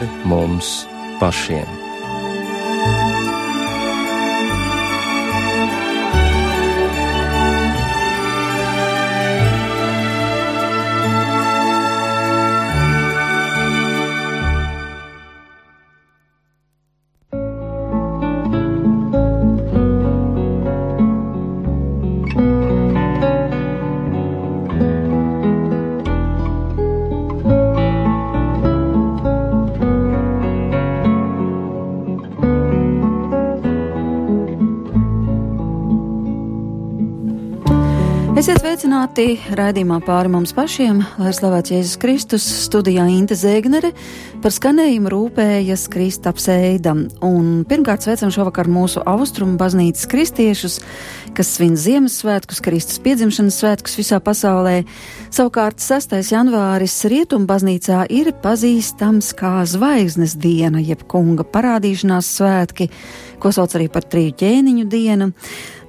pāri mums pašiem. Sveicināti raidījumā pāri mums pašiem, lai slavēts Jēzus Kristus, studijā Inte Zēgnere, par skanējumu rūpējas Kristaps Eidam. Un pirmkārt sveicam šovakar mūsu austrumu baznīcas kristiešus, kas svin Ziemassvētkus, Kristus piedzimšanas svētkus visā pasaulē. Savukārt 6. janvāris Rietumu baznīcā ir pazīstams kā zvaigznes diena, jeb kunga parādīšanās svētki, ko sauc arī par triju ķēniņu dienu.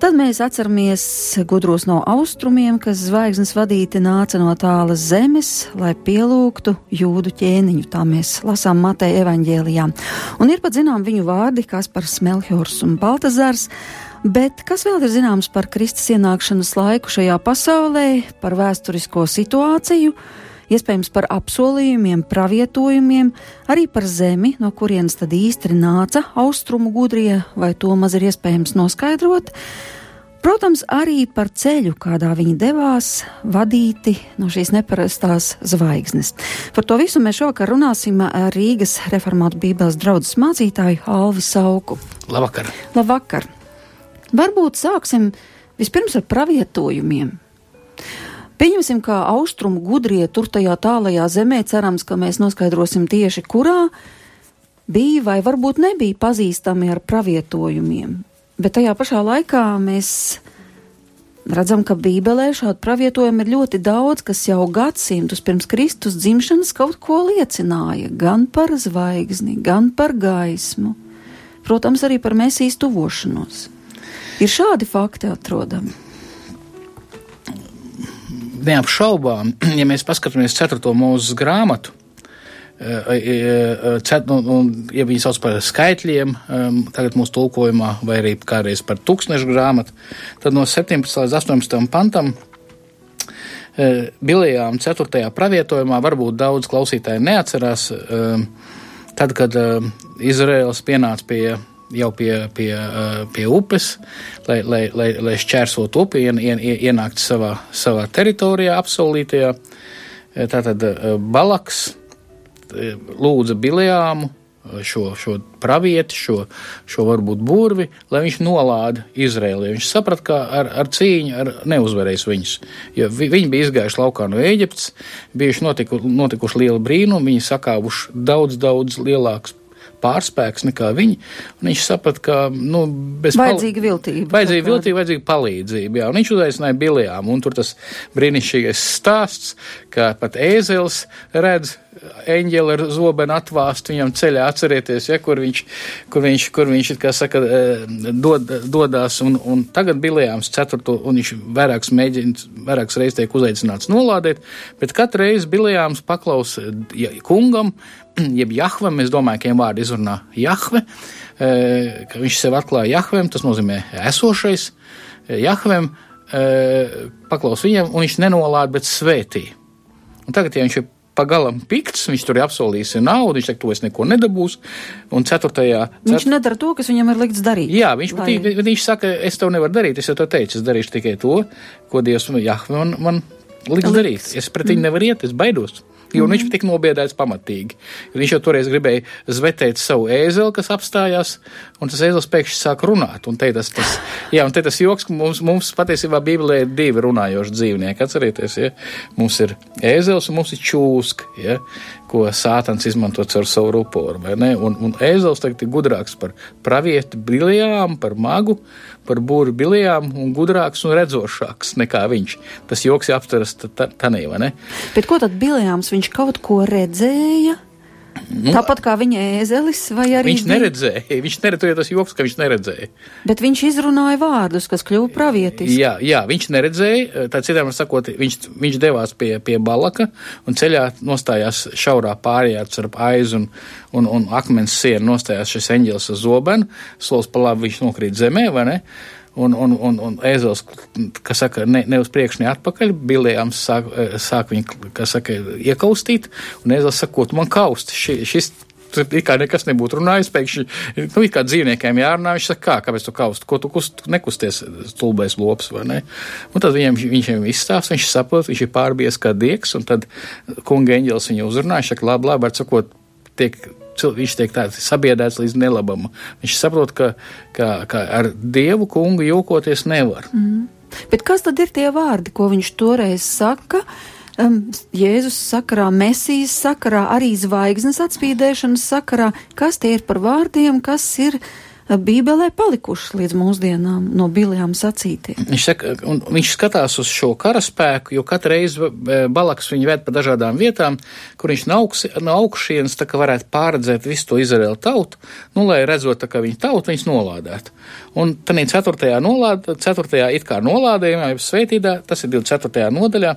Tad mēs atceramies gudros no austrumiem, kas zvaigznes vadīti nāca no tālas zemes, lai pielūgtu jūdu ķēniņu. Tā mēs lasām Mateja evaņģēlijā. Un ir pat zinām viņu vārdi, kas par Smelhors un Baltazars. Bet kas vēl ir zināms par Kristus ienākšanas laiku šajā pasaulē, par vēsturisko situāciju? Iespējams par apsolījumiem, pravietojumiem, arī par zemi, no kurienes tad īsti nāca austrumu gudrie, vai to maz ir iespējams noskaidrot. Protams, arī par ceļu, kādā viņi devās, vadīti no šīs neparastās zvaigznes. Par to visu mēs šovakar runāsim ar Rīgas reformātu Bībeles draudzes mācītāju Alvi Sauku. Labvakar! Labvakar! Varbūt sāksim vispirms ar pravietojumiem. Pieņemsim, kā austrumu gudrie tur tajā tālajā zemē, cerams, ka mēs noskaidrosim tieši kurā bija vai varbūt nebija pazīstami ar pravietojumiem. Bet tajā pašā laikā mēs redzam, ka Bībelē šādu pravietojumu ir ļoti daudz, kas jau gadsimtus pirms Kristus dzimšanas kaut ko liecināja gan par zvaigzni, gan par gaismu, protams, arī par mēsīs tuvošanos. Ir šādi fakti atrodami neapšaubām, ja mēs paskatāmies 4. mūzes grāmatu, eh, eh, eh, Cet, un, un, ja viņi sauc par skaitļiem, tagad mūsu tulkojumā, vai arī kādreiz par tūkstnešu grāmatu, tad no 17. līdz 18. pantam Bilijām 4. pravietojumā varbūt daudz klausītāji neatcerās, tad, kad Izraels pienāca pie jau pie, pie, pie upes, lai, lai, lai, lai šķērsot upi, ien, ien, ienākt savā, savā teritorijā, apsolītajā. Tātad Balaks lūdza Biljāmu šo, šo pravieti, šo, šo varbūt burvi, lai viņš nolāda Izraēlu. Viņš saprata, ka ar, ar cīņu ar neuzvarēs viņus. Jo vi, viņi bija izgājuši laukā no Ēģiptes, bijuši notiku, notikuši lieli brīnumi, viņi sakāvuši daudz, daudz lielākus pārspēks nekā viņi. Viņš saprata, ka nu, bez vajadzīga viltība. Vajadzīga viltība, vajadzīga palīdzība. Jā, un viņš uzaicināja Biljām, un tur tas brīnišķīgais stāsts, ka pat ēzelis redz eņģeli ar zobenu atvāst viņam ceļā, atcerieties, ja, kur viņš, kur viņš, kur viņš kā saka, eh, dod, dodās, un, un tagad Biljāms ceturto, un viņš vairākas mēģina, vairākas reizes tiek uzaicināts nolādēt, bet katru reizi Biljāms paklaus ja, kungam, jeb Jahvam, es domāju, ka viņam vārdu izrunā Jahve, e, ka viņš sev atklāja Jahvem, tas nozīmē esošais e, Jahvem, e, paklaus viņam, un viņš nenolāda, bet svētī. Un tagad, ja viņš ir pagalam pikts, viņš tur ir apsolījis naudu, viņš saka, to es neko nedabūs. Un ceturtajā. Viņš cet... nedara to, kas viņam ir likts darīt. Jā, viņš, lai... bet, viņš saka, es to nevaru darīt, es jau to teicu, es darīšu tikai to, ko Dievs Jahve man, man liks, liks darīt. Es pret viņu mm. nevaru iet, es baidos. Jo mm viņš tika nobiedēts pamatīgi. Viņš jau toreiz gribēja zvetēt savu ēzeli, kas apstājās, un tas ēzelis pēkšņi sāk runāt. Un te tas, tas, jā, un te tas joks, ka mums, mums patiesībā Bībelē ir divi runājoši dzīvnieki. Atcerieties, ja? mums ir ēzelis un mums ir čūska, ja? Ko sātans izmanto caur savu ruporu. Un, un ēzelis tagad ir gudrāks par pravieti briljām, par magu par būru bilijām un gudrāks un redzošāks nekā viņš. Tas joks ir aptveras tanī, vai ne? Bet ko tad bilijāms viņš kaut ko redzēja? Nu, Tāpat kā viņa ēzelis, vai arī viņš neredzēja. Viņš neredzēja tas joks, ka viņš neredzēja. Bet viņš izrunāja vārdus, kas kļuva pravietiski. Jā, jā, viņš neredzēja. Tā citām sakot, viņš, viņš devās pie, pie Balaka un ceļā nostājās šaurā pārējā starp aizu un, un, un akmens sienu nostājās šis eņģelis ar zobenu. Solis pa labi viņš nokrīt zemē, vai ne? Un, un, un, un ēzelis, kas saka, ne, ne uz priekšu, ne atpakaļ, bilējām sāk, eh, sāk viņu, kas saka, iekaustīt, un ēzelis sakot, man kaust, ši, šis it kā nekas nebūtu runājis, pēkšņi, nu, it kā dzīvniekiem jārunā, viņš saka, kā, kāpēc tu kausti, ko tu kust, nekusties stulbais lops, vai ne? Un tad viņiem, viņš viņam izstāst, viņš saprot, viņš ir pārbies kā dieks, un tad kunga eņģelis viņu uzrunāja, viņš saka, labi, labi, ar sakot, tiek viņš tiek tāds sabiedrēts līdz nelabam. Viņš saprot, ka, ka, ka ar dievu kungu jokoties nevar. Mm. Bet kas tad ir tie vārdi, ko viņš toreiz saka? Um, Jēzus sakarā, Mesijas sakarā, arī zvaigznes atspīdēšanas sakarā. Kas tie ir par vārdiem, kas ir uh, Bībelē palikušas līdz mūsdienām no biljām sacītiem. Viņš, saka, viņš skatās uz šo karaspēku, jo katru reizi Balaks viņu ved pa dažādām vietām, kur viņš no, augš, no augšienes tā kā varētu pārredzēt visu to Izraēlu tautu, nu, lai redzot, tā kā viņa tauta viņus nolādētu. Un tad ceturtajā, nolād, ceturtajā it kā nolādējumā, jau svētīdā, tas ir 24. nodaļā,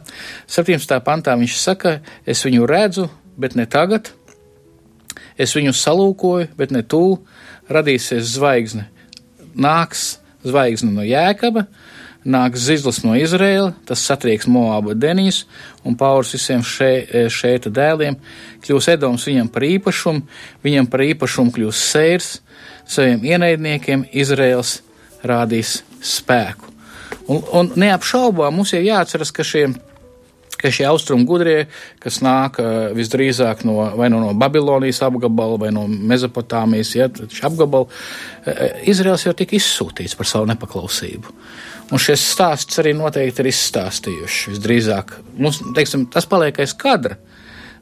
17. pantā viņš saka, es viņu redzu, bet ne tagad, es viņu salūkoju, bet ne tūlīt radīsies zvaigzne. Nāks zvaigzne no Jēkaba, nāks zizlis no Izrēla, tas satrieks Moāba denīs un paurs visiem še, šeita dēliem, kļūs Edoms viņam par īpašumu, viņam par īpašumu kļūs sērs, saviem ienaidniekiem Izrēls rādīs spēku. Un, un neapšaubām mums ir jāatceras, ka šiem ka šie austrumu gudrie, kas nāk visdrīzāk no, vai no, no Babilonijas apgabala vai no Mezopotāmijas ja, apgabala, Izraels jau tika izsūtīts par savu nepaklausību. Un šis stāsts arī noteikti ir izstāstījuši visdrīzāk. Mums, teiksim, tas paliek aiz kadra.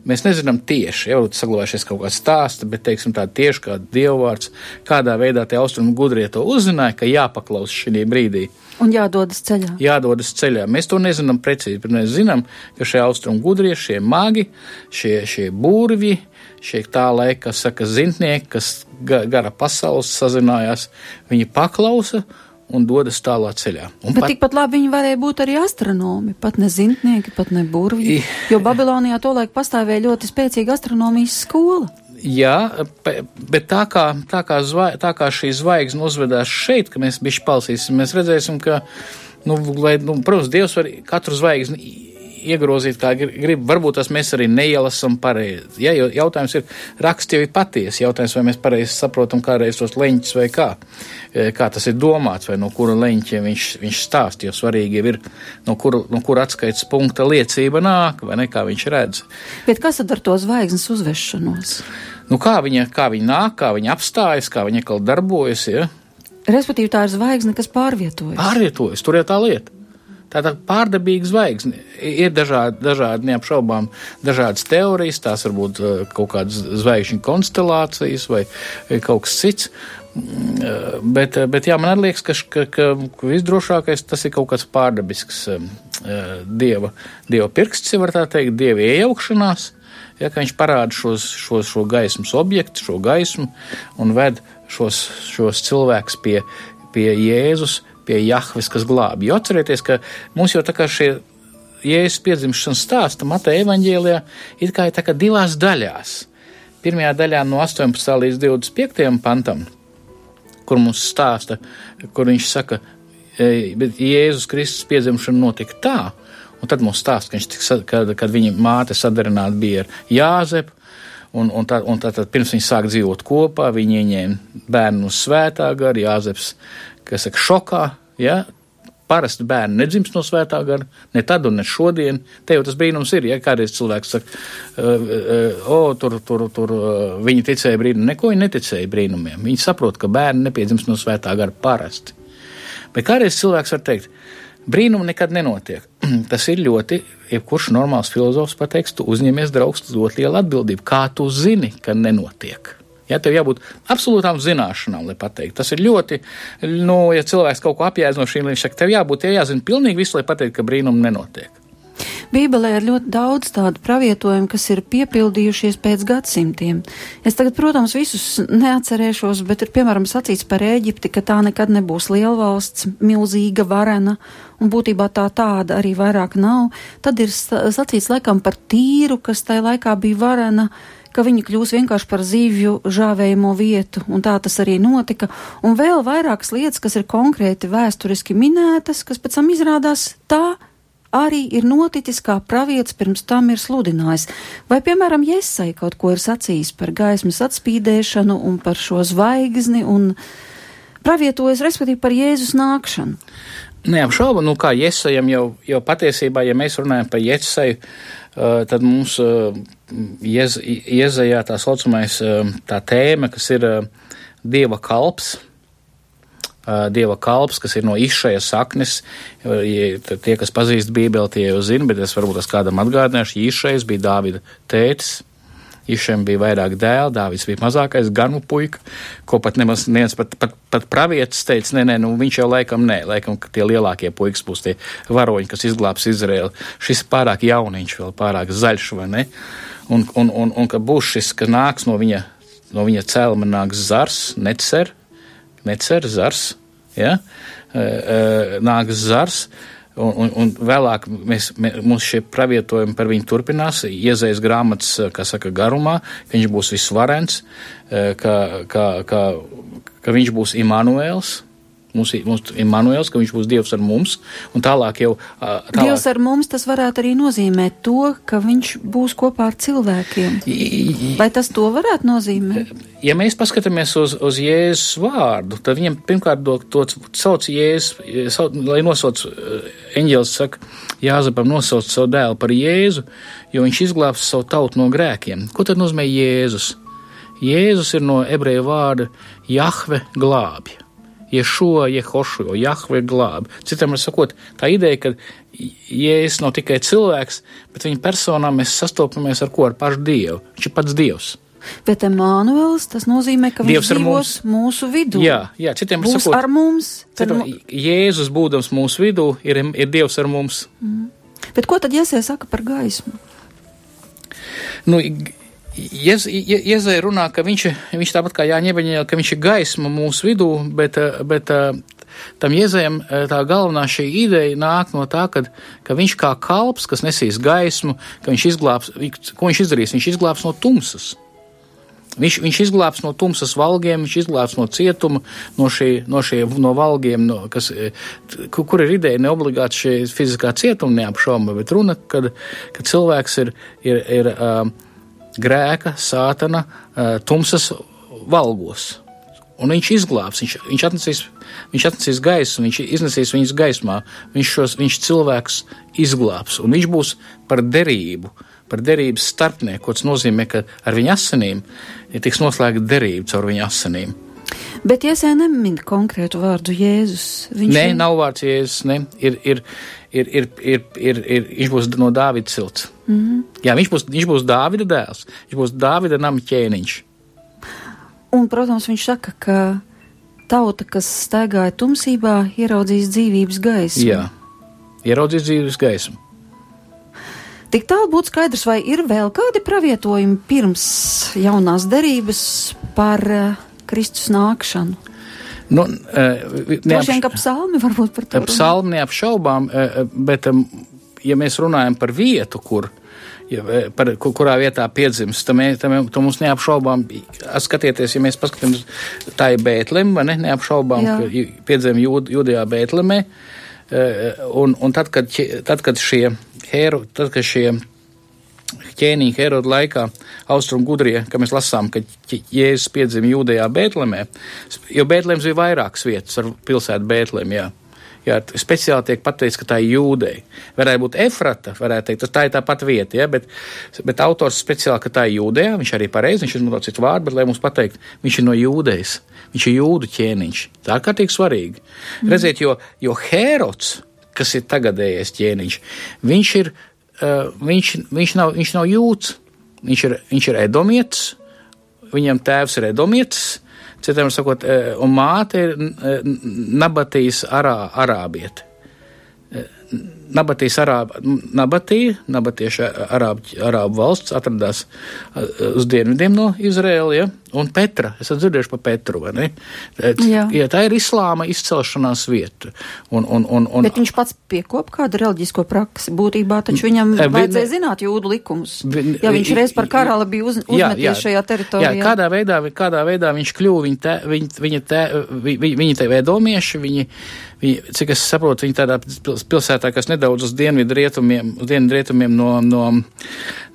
Mēs nezinām tieši, jau saglabājušies kaut kāds stāsts, bet, teiksim, tā tieši kā dievvvārds, kādā veidā tie austrumu gudrie to uzzināja, ka jāpaklaus šī brīdī. Un jādodas ceļā. Jādodas ceļā. Mēs to nezinām precīzi, bet mēs zinām, ka šie austrumu gudrie, šie magi, šie, šie būrvi, šie tā laika, saka, zintnieki, kas gara pasaules sazinājās, viņi paklausa un dodas tālāk ceļā. Un Bet pat, tikpat labi viņi varēja būt arī astronomi, pat ne zintnieki, pat ne burvji, jo Babilonijā tolaik pastāvēja ļoti spēcīga astronomijas skola. Jā, bet tā kā, tā kā, zva, tā kā šī zvaigzne uzvedās šeit, ka mēs bišķi palsīsim, mēs redzēsim, ka, nu, lai, nu, protams, Dievs var katru zvaigzni iegrozīt, kā grib. Varbūt tas mēs arī neielasam pareizi. Ja, jo jautājums ir, raksts jau ir patiesi. Jautājums, vai mēs pareizi saprotam kādreiz tos leņķus vai kā. E, kā tas ir domāts, vai no kura leņķa viņš, viņš stāst. Jo svarīgi ir, no kura, no kura atskaites punkta liecība nāk, vai ne, kā viņš redz. Bet kas tad ar to zvaigznes uzvešanos? Nu, kā viņa, kā viņa nāk, kā viņa apstājas, kā viņa atkal darbojas. Ja? Respektīvi, tā ir zvaigzne, kas pārvietojas. Pārvietojas, tur ir tā lieta. Tā ir pārdabīga zvaigzne. Ir dažādi, dažādi neapšaubām, dažādas teorijas, tās var būt uh, kaut kādas zvaigžņu konstelācijas vai kaut kas cits. Mm, uh, bet, bet jā, man liekas, ka, ka, ka visdrošākais tas ir kaut kāds pārdabisks dieva, dieva pirksts, ja var tā teikt, dieva iejaukšanās. Ja, viņš parāda šos, šos, šo gaismas objektu, šo gaismu un ved šos, šos cilvēkus pie, pie Jēzus, pie Jahves, kas glābi. Jo atcerieties, ka mums jau tā kā šie Jēzus piedzimšanas stāsta Mateja evaņģēlijā ir kā, kā divās daļās. Pirmajā daļā no 18. līdz 25. pantam, kur mums stāsta, kur viņš saka, bet Jēzus Kristus piedzimšana notika tā, un tad mums stāsta, ka viņš tika, kad, kad viņa māte sadarināta bija ar Jāzepu, Un, un, tā, un tā, tad pirms viņi sāk dzīvot kopā, viņi ieņēma bērnu uz svētā gara, Jāzeps kas saka, šokā. Ja? Parasti bērni nedzimst no svētā gara, ne tad un ne šodien. Te jau tas brīnums ir. Ja kādreiz cilvēks saka, o, tur, tur, tur uh, viņi ticēja brīnumiem, neko viņi neticēja brīnumiem. Viņi saprot, ka bērni nepiedzimst no svētā gara parasti. Bet kādreiz cilvēks var teikt, brīnumi nekad nenotiek. tas ir ļoti, jebkurš normāls filozofs pateiks, tu uzņemies draugs ļoti lielu atbildību. Kā tu zini, ka nenotiek? Ja, tev jābūt absolūtām zināšanām, lai pateiktu. Tas ir ļoti, nu, ja cilvēks kaut ko apjēdz no šīm lietām, tev jābūt, ja jāzina pilnīgi visu, lai pateiktu, ka brīnumi nenotiek. Bībelē ir ļoti daudz tādu pravietojumu, kas ir piepildījušies pēc gadsimtiem. Es tagad, protams, visus neatcerēšos, bet ir piemēram sacīts par Ēģipti, ka tā nekad nebūs lielvalsts, milzīga, varena, un būtībā tā tāda arī vairāk nav. Tad ir sacīts laikam par tīru, kas tajā laikā bija varena ka viņi kļūs vienkārši par zīvju žāvējumu vietu, un tā tas arī notika, un vēl vairākas lietas, kas ir konkrēti vēsturiski minētas, kas pēc tam izrādās tā arī ir noticis, kā pravietis pirms tam ir sludinājis. Vai, piemēram, Iesai kaut ko ir sacījis par gaismas atspīdēšanu un par šo zvaigzni un pravietojas, respektīvi, par Jēzus nākšanu? Neapšaubu, nu kā Iesajam jau, jau patiesībā, ja mēs runājam par Iesaju, uh, tad mums iez, iezajā tā saucamais uh, tā tēma, kas ir Dieva kalps, Dieva kalps, kas ir no izšējas saknes. Tie, kas pazīst Bībeli, tie jau zina, bet es varbūt tas kādam atgādināšu. Izšējas bija Dāvida tētis. Išiem bija vairāk dēlu, Dāvids bija mazākais ganu puika, ko pat nemaz neviens pat, pat, pat pravietis teica, nē, nē, nu viņš jau laikam nē, laikam, ka tie lielākie puikas būs tie varoņi, kas izglābs Izraēlu. Šis pārāk jauniņš, vēl pārāk zaļš, vai ne? Un, un, un, un ka būs šis, ka nāks no viņa, no viņa cēlma nāks zars, necer, necer zars, ja, nāks zars. Un, un, un vēlāk mēs, mē, mums šie pravietojumi par viņu turpinās, iezaisa grāmatas, kā saka, garumā, ka viņš būs visvarens, ka, ka, ka, ka viņš būs Immanuēls, Mums ir, mums ir Manuēls, ka viņš būs Dievs ar mums, un tālāk jau. Tālāk. Dievs ar mums tas varētu arī nozīmēt to, ka viņš būs kopā ar cilvēkiem. Vai tas to varētu nozīmēt? Ja mēs paskatāmies uz, uz Jēzus vārdu, tad viņam pirmkārt dot to sauc Jēzus, sauc, lai nosauc, eņģēlis saka, Jāzepam nosauc savu dēlu par Jēzu, jo viņš izglābs savu tautu no grēkiem. Ko tad nozīmē Jēzus? Jēzus ir no ebreju vārda Jahve glābja. Ješo, Jehošu, Jahve glābi. Citam sakot, tā ideja, ka Jēzus nav tikai cilvēks, bet viņa personā mēs sastopamies ar ko? Ar pašu Dievu. Viņš ir pats Dievs. Bet Emanuels tas nozīmē, ka Dievs viņš mums. mūsu vidū. Jā, jā citiem Būs sakot, ar mums. Citam, no... Jēzus būdams mūsu vidū, ir, ir Dievs ar mums. Mm. Bet ko tad Jēzus saka par gaismu? Nu, Iezai runā, ka viņš, viņš tāpat kā Jāņebeņē, ka viņš ir gaisma mūsu vidū, bet, bet tam Iezajam tā galvenā šī ideja nāk no tā, ka, ka viņš kā kalps, kas nesīs gaismu, ka viņš izglābs, ko viņš izdarīs? Viņš izglābs no tumsas. Viņš, viņš izglābs no tumsas valgiem, viņš izglābs no cietuma, no, šī, no šiem no valgiem, no, kas, kur, ir ideja ne obligāti šī fiziskā cietuma neapšauma, bet runa, kad, kad cilvēks ir, ir, ir uh, grēka, sātana, tumsas valgos. Un viņš izglābs, viņš, viņš, atnesīs, viņš atnesīs gaisu, viņš iznesīs viņus gaismā, viņš šos viņš cilvēkus izglābs, un viņš būs par derību, par derības starpnieku, kas nozīmē, ka ar viņa asinīm ir tiks noslēgta derība caur viņa asinīm. Bet Iesē nemin konkrētu vārdu Jēzus. Viņš Nē, nav vārds Jēzus, ne, ir, ir, ir, ir, ir, ir, ir, viņš būs no Dāvida cilts. Mm. Jā, viņš būs, viņš būs Dāvida dēls, viņš būs Dāvida nama ķēniņš. Un, protams, viņš saka, ka tauta, kas staigāja tumsībā, ieraudzīs dzīvības gaismu. Jā, ieraudzīs dzīvības gaismu. Tik tālu būtu skaidrs, vai ir vēl kādi pravietojumi pirms jaunās derības par uh, Kristus nākšanu? Nu, uh, neapš... Vien, ka psalmi varbūt par to. Psalmi neapšaubām, uh, bet um, ja mēs runājam par vietu, kur, ja, par, kur kurā vietā piedzimst, tad, mē, tad, tad mums neapšaubām, skatieties, ja mēs paskatāmies, tā ir Bētlem, vai ne, neapšaubām, Jā. ka piedzim jūd, Jūdijā Bētlemē, un, un tad, kad, tad, kad šie, heru, tad, kad šie ķēniņa Heroda laikā, austrumu gudrie, ka mēs lasām, ka Jēzus piedzima Jūdejā Bētlemē, jo Bētlems bija vairākas vietas ar pilsētu Bētlem, jā. Jā, speciāli tiek pateikts, ka tā ir jūdeja. Varētu būt efrata, varētu teikt, tā ir tā pati vieta, ja, bet, bet autors speciāli, ka tā ir jūdeja, viņš arī pareizi, viņš izmanto citu vārdu, bet lai mums pateikt, viņš ir no jūdejas, viņš ir jūdu ķēniņš. Tā ir kārtīgi svarīgi. Mm. Redziet, jo, jo Herods, kas ir tagadējais ķēniņš, viņš ir uh, viņš, viņš, nav, viņš nav jūts. Viņš ir, viņš ir edomietis, viņam tēvs ir edomietis, citiem sakot, uh, un māte ir uh, nabatīs arā, arābieti. Nabatīs arāba, Nabatī, nabatieši arābu, arābu valsts atradās uz dienvidiem no Izraēla, ja? un Petra, esat dzirdējuši par Petru, vai ne? Jā. Ja, tā ir islāma izcelšanās vieta. Un, un, un, un, Bet viņš pats piekop kādu reliģisko praksi, būtībā taču viņam vi, vajadzēja zināt jūdu likumus. Vi, ja viņš reiz par karali bija uz, uzmeties jā, jā, šajā teritorijā. Jā, kādā veidā, kādā veidā viņš kļuva, viņa te, viņa, viņa te, viņa, viņa te vēdomieši, viņi, viņi, cik es saprotu, viņi tādā pilsētā, kas nedaudz uz dienvidu rietumiem, uz dienvidu rietumiem no, no,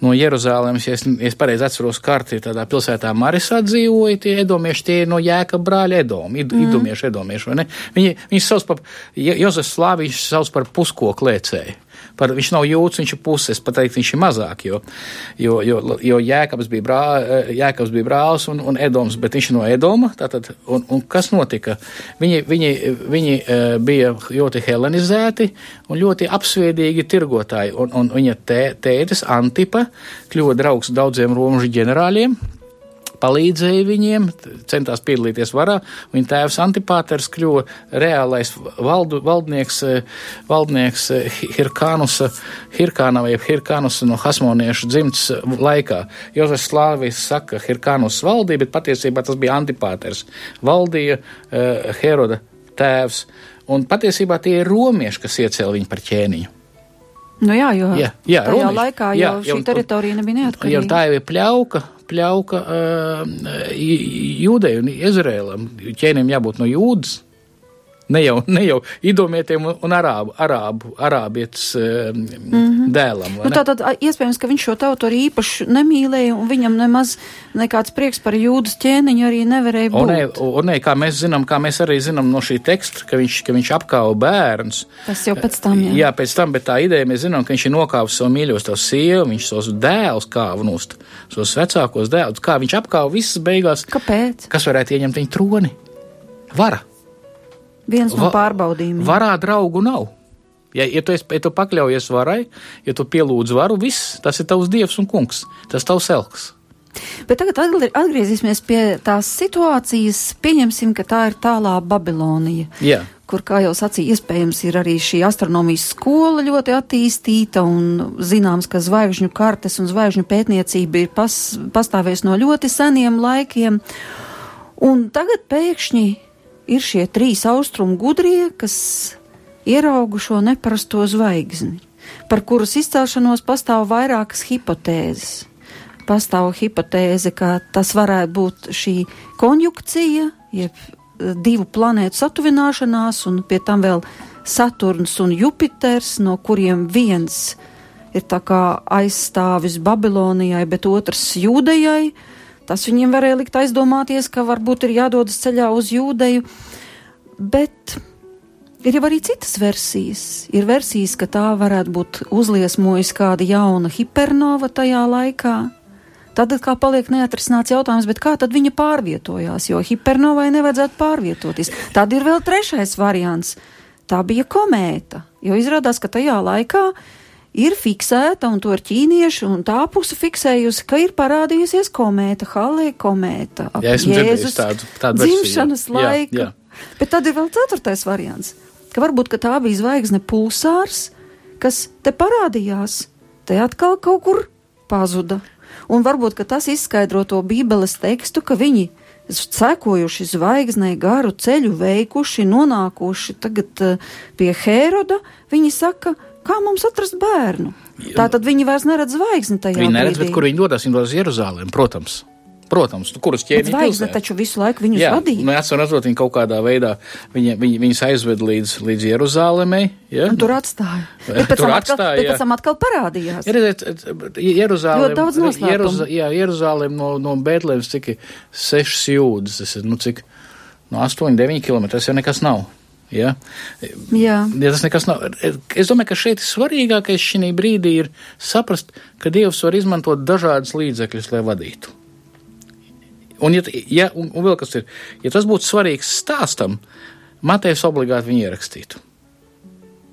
no Jeruzālēmas, ja es, ja es pareizi atceros karti, tādā pilsētā Marisā dzīvoja tie edomieši, tie no Jēka brāļa Edomi, id, mm. idomieši, edomieši, vai ne? Viņi, viņi sauc par, Jozefs Slāviņš sauc par puskoku lēcēju par, viņš nav jūtas, viņš ir puses, pat teikt, viņš ir mazāk, jo, jo, jo, jo Jēkabs bija, brā, Jēkabs bija brālis un, un Edoms, bet viņš ir no Edoma, tātad, un, un kas notika? Viņi, viņi, viņi bija ļoti helenizēti un ļoti apsviedīgi tirgotāji, un, un viņa tē, tētis Antipa kļuva draugs daudziem romužu ģenerāļiem, palīdzēja viņiem, centās piedalīties varā. Viņa tēvs Antipāters kļuva reālais valdu, valdnieks, eh, valdnieks eh, Hirkānusa, Hirkāna vai Hirkānusa no Hasmoniešu dzimts laikā. Jozefs Slāvis saka Hirkānus valdīja, bet patiesībā tas bija Antipāters. Valdīja uh, Heroda tēvs. Un patiesībā tie ir romieši, kas iecēla viņu par ķēniņu. Nu jā, jo jā, jā, tajā romiši, laikā jau jā, šī teritorija nebija neatkarīga. Jau tā jau ir pļauka, pļauka uh, jūdei un Izrēlam. Ķēnim jābūt no jūdas. Ne jau, ne jau idomietiem un arābu, arābu, arābietis mm -hmm. dēlam. Nu, tātad iespējams, ka viņš šo tautu arī īpaši nemīlēja un viņam nemaz nekāds prieks par jūdas ķēniņu arī nevarēja būt. Un, ne, un ne, kā mēs zinām, kā mēs arī zinām no šī teksta, ka viņš, ka viņš apkāva bērns. Tas jau pēc tam, jā. Jā, pēc tam, bet tā ideja mēs zinām, ka viņš ir nokāvis savu savu sievu, viņš savus dēlus kāva nost, savus vecākos dēlus, kā viņš apkāva visas beigās. Kāpēc? Kas varētu ieņemt viņa troni? Vara. Viens no pārbaudījumiem. Varā draugu nav. Ja, ja, tu, esi, ja tu pakļaujies varai, ja tu pielūdz varu, viss, tas ir tavs dievs un kungs, tas tavs elks. Bet tagad atgriezīsimies pie tās situācijas. Pieņemsim, ka tā ir tālā Babilonija. Jā. Kur, kā jau sacīja, iespējams ir arī šī astronomijas skola ļoti attīstīta un zināms, ka zvaigžņu kartes un zvaigžņu pētniecība ir pas, pastāvējusi no ļoti seniem laikiem. Un tagad pēkšņi ir šie trīs austrumu gudrie, kas ieraugu šo neparasto zvaigzni, par kuras izcelšanos pastāv vairākas hipotēzes. Pastāv hipotēze, ka tas varētu būt šī konjunkcija, jeb eh, divu planētu satuvināšanās, un pie tam vēl Saturns un Jupiters, no kuriem viens ir aizstāvis Babilonijai, bet otrs Jūdejai. Uh, Tas viņiem varēja likt aizdomāties, ka varbūt ir jādodas ceļā uz jūdeju, bet ir jau arī citas versijas. Ir versijas, ka tā varētu būt uzliesmojusi kāda jauna hipernova tajā laikā. Tad kā paliek neatrisināts jautājums, kā tad viņa pārvietojās, jo hipernovai nevajadzētu pārvietoties. Tad ir vēl trešais variants. Tā bija komēta, jo izrādās, ka tajā laikā uh, ir fiksēta, un to ir ķīnieši, un tā puse fiksējusi, ka ir parādījusies komēta, Hallē komēta. Jā, esmu Jēzus tādu, tādu dzimšanas versiju, laika. Jā, jā. Bet tad ir vēl ceturtais variants, ka varbūt ka tā bija zvaigzne pulsārs, kas te parādījās, te atkal kaut kur pazuda. Un varbūt tas izskaidro to Bībeles tekstu, ka viņi sekojuši zvaigznei garu ceļu veikuši, nonākuši tagad uh, pie Hēroda, viņi saka, Kā mums atrast bērnu? Tā tad viņi vairs neredz zvaigzni tajā. Viņi neredz, bet kur viņi dodas? Viņi dodas Jeruzālēm, protams. Protams, nu, kuras ķēniņš zvaigzne taču visu laiku viņus jā, vadīja. Nu, esmu redzot, viņi kaut kādā veidā viņa, viņa, viņus aizved līdz, līdz Jeruzālēmai. Ja? Un tur atstāja. Bet pēc, tur atkal, atstāja, bet pēc tam atkal parādījās. Ja redziet, Jeruzālēm, daudz Jeruz, jā, Jeruzālēm no, no Bētlēmas cik ir sešas jūdzes, tas ir, nu, cik, no 8, 9 km, tas jau nekas nav. Ja? Jā. Ja tas nekas nav. Es domāju, ka šeit svarīgākais šī brīdī ir saprast, ka Dievs var izmantot dažādas līdzekļus, lai vadītu. Un, ja, ja, un, un vēl kas ir, ja tas būtu svarīgs stāstam, Matejs obligāti viņu ierakstītu.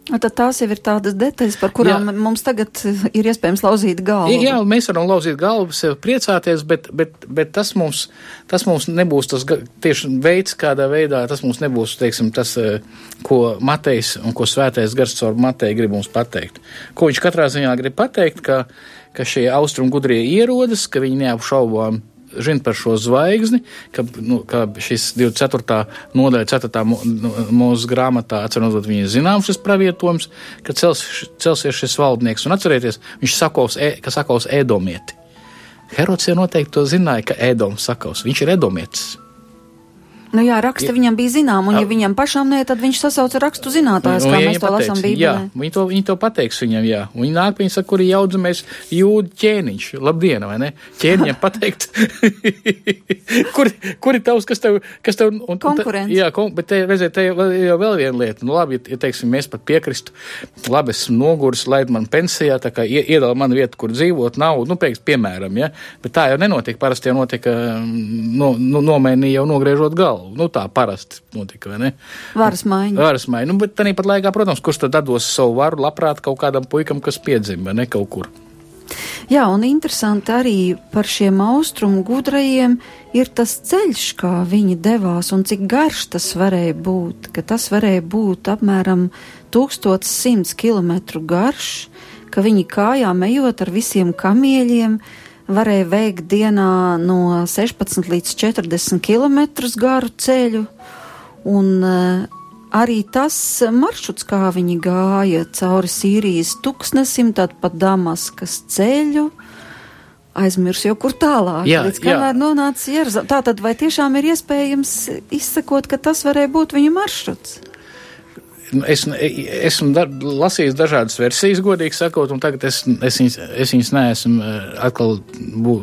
Tad tās jau ir tādas detaļas, par kurām jā. mums tagad ir iespējams lauzīt galvu. Jā, mēs varam lauzīt galvu, sev priecāties, bet, bet, bet tas, mums, tas mums nebūs tas tieši veids, kādā veidā tas mums nebūs, teiksim, tas, eh, ko Matejs un ko svētais gars caur Mateju grib mums pateikt. Ko viņš katrā ziņā grib pateikt, ka, ka šie austrumu gudrie ierodas, ka viņi neapšaubām zina par šo zvaigzni, ka, nu, ka šis 24. nodaļa, 4. Nu, mūsu grāmatā, atceros, viņi zinām šis pravietojums, ka cels, celsies šis valdnieks. Un atcerieties, viņš sakos, e, ka sakos ēdomieti. Herods jau noteikti to zināja, ka ēdoms sakos. Viņš ir ēdomietis. Nu jā, raksta ja, viņam bija zinām, un ja viņam pašam nē, tad viņš sasauca rakstu zinātājus, kā mēs to pateiks, lasām Bībelē. Jā, viņi to, viņi to pateiks viņam, jā. Un viņi nāk, viņi saka, kur jaudzamies jūdu ķēniņš. Labdien, vai ne? Ķēniņam pateikt, kur, kur ir tavs, kas tev, kas tev, un, Konkurence. Un, jā, kon, bet te, redziet, te jau vēl viena lieta. Nu labi, ja, teiksim, mēs pat piekristu, labi, esmu noguris, laid man pensijā, tā kā iedala man vietu, kur dzīvot, nav, nu, pēc, piemēram, ja. Bet tā jau nenotiek, parasti jau notika, no, no, nomēnī jau nogriežot galvu galvu. Nu, tā parasti notika, vai ne? Varas maiņa. Varas maiņa. Nu, bet tāpat laikā, protams, kurš tad dos savu varu labprāt kaut kādam puikam, kas piedzima, vai ne kaut kur. Jā, un interesanti arī par šiem austrumu gudrajiem ir tas ceļš, kā viņi devās un cik garš tas varēja būt, ka tas varēja būt apmēram 1100 km garš, ka viņi kājām ejot ar visiem kamieļiem, uh, varēja veikt dienā no 16 līdz 40 km garu ceļu. Un uh, arī tas maršruts, kā viņi gāja cauri Sīrijas tuksnesim, tad pa Damaskas ceļu, aizmirs jau kur tālāk, jā, līdz kamēr nonāca Jeruzalem. Tā tad vai tiešām ir iespējams izsekot, ka tas varēja būt viņa maršruts? Nu, es esmu da, lasījis dažādas versijas, godīgi sakot, un tagad es, es, viņas, es viņas neesmu eh, atkal bū,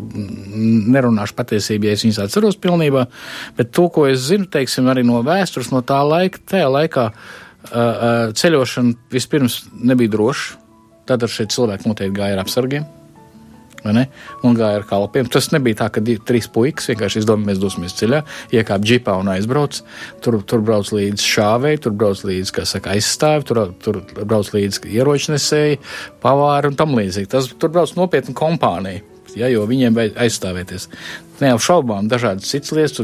nerunāšu patiesību, ja es viņas atceros pilnībā, bet to, ko es zinu, teiksim, arī no vēstures, no tā laika, tajā laikā uh, ceļošana vispirms nebija droša. Tātad šie cilvēki noteikti gāja ar apsargiem un gāja ar kalpiem. Tas nebija tā, ka trīs puikas vienkārši izdomāja, mēs dosimies ceļā, iekāp džipā un aizbrauc. Tur, tur brauc līdzi šāvēji, tur brauc līdzi, kā saka, aizstāvi, tur, tur brauc līdzi ieročnesēji, pavāri un tam līdzīgi. Tas tur brauc nopietna kompānija ja, jo viņiem vajag aizstāvēties. Neapšaubām dažādas citas lietas,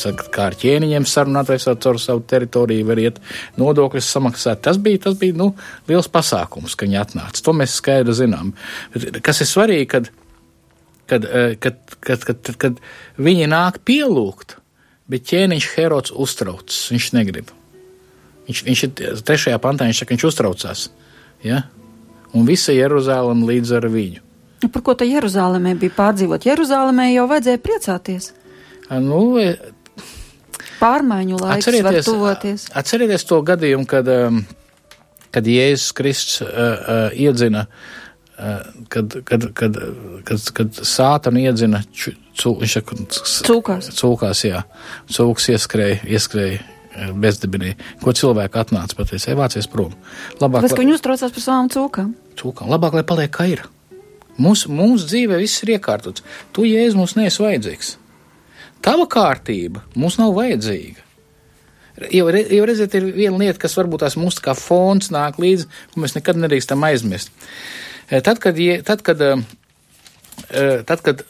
saka, kā ar ķēniņiem sarunāties caur savu teritoriju, var iet nodokļus samaksāt. Tas bija, tas bija nu, liels pasākums, ka viņi atnāca. To mēs skaidri zinām. Bet, kas ir svarīgi, kad, kad, eh, kad, kad, kad, kad, kad viņi nāk pielūgt, bet ķēniņš Herods uztraucas, viņš negrib. Viņš, viņš ir trešajā pantā, viņš saka, viņš uztraucās. Ja? Un visa Jeruzalem līdz ar viņu. Nu, par ko te Jeruzālēmē bija pārdzīvot? Jeruzālēmē jau vajadzēja priecāties. Nu, e, Pārmaiņu laiks var tuvoties. Atcerieties to gadījumu, kad, kad Jēzus Kristus uh, uh, iedzina, kad, kad, kad, kad, kad sātanu iedzina cūkās. Cūkās, jā. Cūks ieskrēja, ieskrēja bezdibinī, ko cilvēki atnāca pateica, evācies prom. Labāk, Tāpēc, ka viņi uztraucās par savām cūkām. Cūkām. Labāk, lai paliek kā ir. Mūsu, mūsu dzīvē viss ir iekārtots. Tu, Jēzus, mums neesi vajadzīgs. Tava kārtība mums nav vajadzīga. Jau, jau redziet, ir viena lieta, kas varbūt tās mums kā fons nāk līdzi, ko mēs nekad nedrīkstam aizmirst. Eh, tad, kad, tad, kad, eh, eh, tad, kad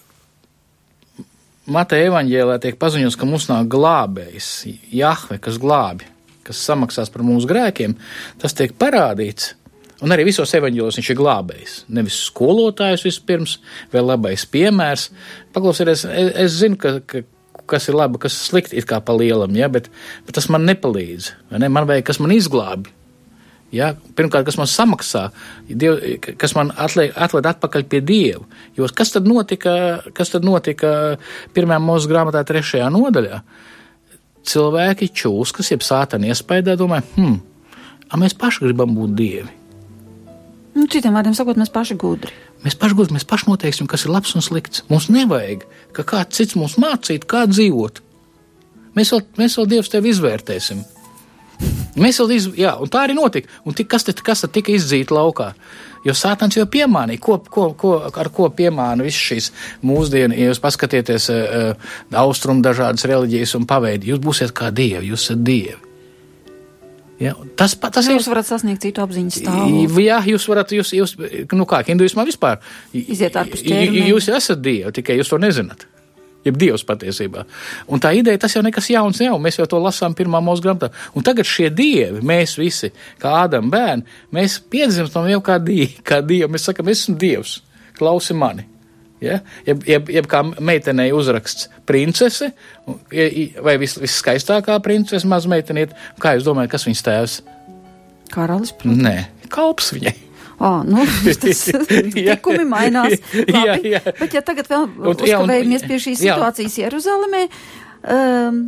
Mateja evaņģēlē tiek paziņots, ka mums nāk glābējs, Jahve, kas glābi, kas samaksās par mūsu grēkiem, tas tiek parādīts Un arī visos evaņģēlos viņš ir glābējs. Nevis skolotājs vispirms, vai labais piemērs. Paklausieties, es, es zinu, ka, ka, kas ir labi, kas ir slikti, it kā pa lielam, ja, bet, bet tas man nepalīdz. Ne? Man vajag, kas man izglābi. Ja? Pirmkārt, kas man samaksā, diev, kas man atliek, atved atpakaļ pie Dieva. Jo kas tad notika, kas tad notika pirmajā mūsu grāmatā, trešajā nodaļā? Cilvēki čūskas, jeb sātani iespējā, domā, hmm, mēs paši gribam būt dievi. Nu, citiem vārdiem sakot, mēs paši gudri. Mēs paši gudri, mēs paši noteiksim, kas ir labs un slikts. Mums nevajag, ka kāds cits mums mācītu, kā dzīvot. Mēs vēl, mēs vēl Dievs tevi izvērtēsim. Mēs vēl iz, jā, un tā arī notika. Un tik, kas, te, kas tad tika izdzīta laukā? Jo Sātans jau piemānīja, ko, ko, ko, ar ko piemāna visas šīs mūsdienu. Ja jūs paskatieties uh, austrumu dažādas reliģijas un paveidi, jūs būsiet kā dievi, jūs esat dievi. Ja, tas pa- tas Jūs varat sasniegt citu apziņas stāvokli. Jā, jūs varat, jūs, jūs nu kā, hinduismā vispār. Iziet ārpus ķermeņa. Jūs esat dievi, tikai jūs to nezināt. Jeb dievs patiesībā. Un tā ideja, tas jau nekas jauns jau, mēs jau to lasām pirmā mūsu grāmatā. Un tagad šie dievi, mēs visi, kā Ādam bērni, mēs piedzimstam jau kā dievi, kā dievi. Mēs sakam, es esmu dievs, klausi mani. Ja? Jeb, jeb, jeb kā meitenei uzraksts princese, vai vis, viskaistākā princese mazmeiteniet, kā jūs domājat, kas viņas tēvs? Karalis. Nē, kalps viņai. Ah, nu, tas Jā. tikumi mainās. Jā, Labi, jā. Bet ja tagad vēl Un- jā, uzkavējamies pie šīs jā. situācijas Jeruzalemē, um,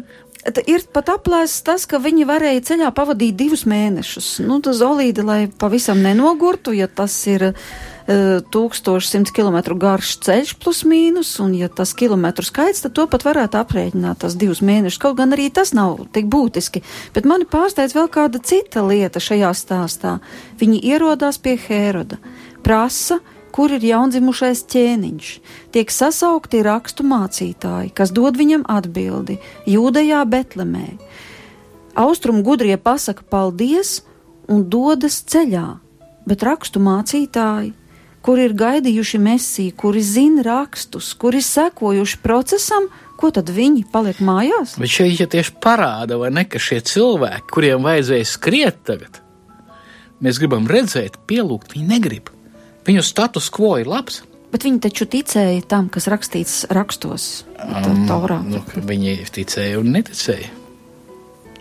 ir pat aplēsts tas, ka viņi varēja ceļā pavadīt divus mēnešus. Nu, tas olīde, lai pavisam nenogurtu, ja tas ir uh, 1100 km garš ceļš plus mīnus, un ja tas kilometru skaits, tad to pat varētu aprēķināt tas divus mēnešus. Kaut gan arī tas nav tik būtiski. Bet mani pārsteidz vēl kāda cita lieta šajā stāstā. Viņi ierodās pie Hēroda, prasa, kur ir jaundzimušais ķēniņš. Tiek sasaukti rakstu mācītāji, kas dod viņam atbildi Jūdejā, Betlemē. Austrum gudrie pasaka paldies un dodas ceļā, bet rakstu mācītāji, kuri ir gaidījuši mesiju, kuri zina rakstus, kuri sekojuši procesam, ko tad viņi paliek mājās? Bet šeit ja tieši parāda, vai ne, ka šie cilvēki, kuriem vajadzēja skriet tagad, mēs gribam redzēt, pielūgt, viņi negrib. Viņu status quo ir labs. Bet viņi taču ticēja tam, kas rakstīts rakstos, um, Taurā. Nu, ka viņi ticēja un neticēja.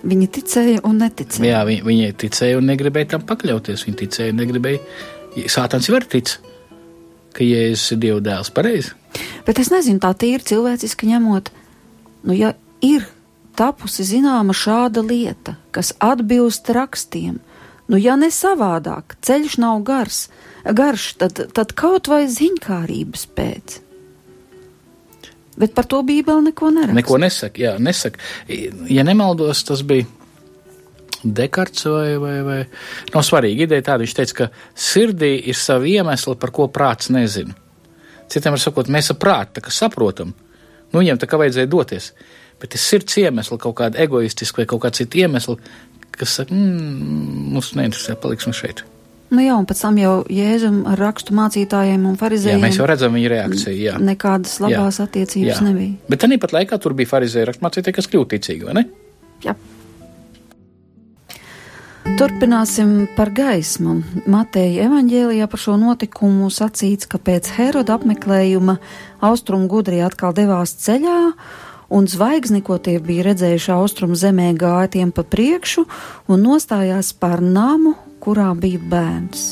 Viņi ticēja un neticēja. Jā, viņi, viņi ticēja un negribēja tam pakļauties. Viņi ticēja un negribēja. Sātans jau var tic, ka Jēzus ir Dieva dēls pareizi. Bet es nezinu, tā tīri cilvēciski ņemot, nu, ja ir tapusi zināma šāda lieta, kas atbilst rakstiem, nu, ja ne savādāk, ceļš nav gars, garš, tad, tad kaut vai ziņkārības pēc. Bet par to Bībeli neko neraksta. Neko nesaka, jā, nesaka. Ja nemaldos, tas bija Dekarts vai, vai, vai. Nav svarīgi ideja tāda, viņš teica, ka sirdī ir savi iemesli, par ko prāts nezina. Citiem var sakot, mēs ar prātu tā kā saprotam, nu viņiem tā kā vajadzēja doties, bet ir sirds iemesli, kaut kāda egoistiska vai kaut kāda cita iemesla, kas saka, mm, mums neinteresē, paliksim šeit. Nu jā, un pēc tam jau Jēzum ar rakstu mācītājiem un Jā, farizējiem mēs jau redzam viņa reakciju, jā. nekādas labās Jā. attiecības Jā. nebija. Bet tā pat laikā tur bija farizēja rakstmācītāji, kas kļūtu ticīgi, vai ne? Jā. Turpināsim par gaismu. Mateja evaņģēlijā par šo notikumu sacīts, ka pēc Heroda apmeklējuma austrumu gudrie atkal devās ceļā, un zvaigzni, ko tie bija redzējuši austrumu zemē, gāja tiem pa priekšu un nostājās pār namu, kurā bija bērns.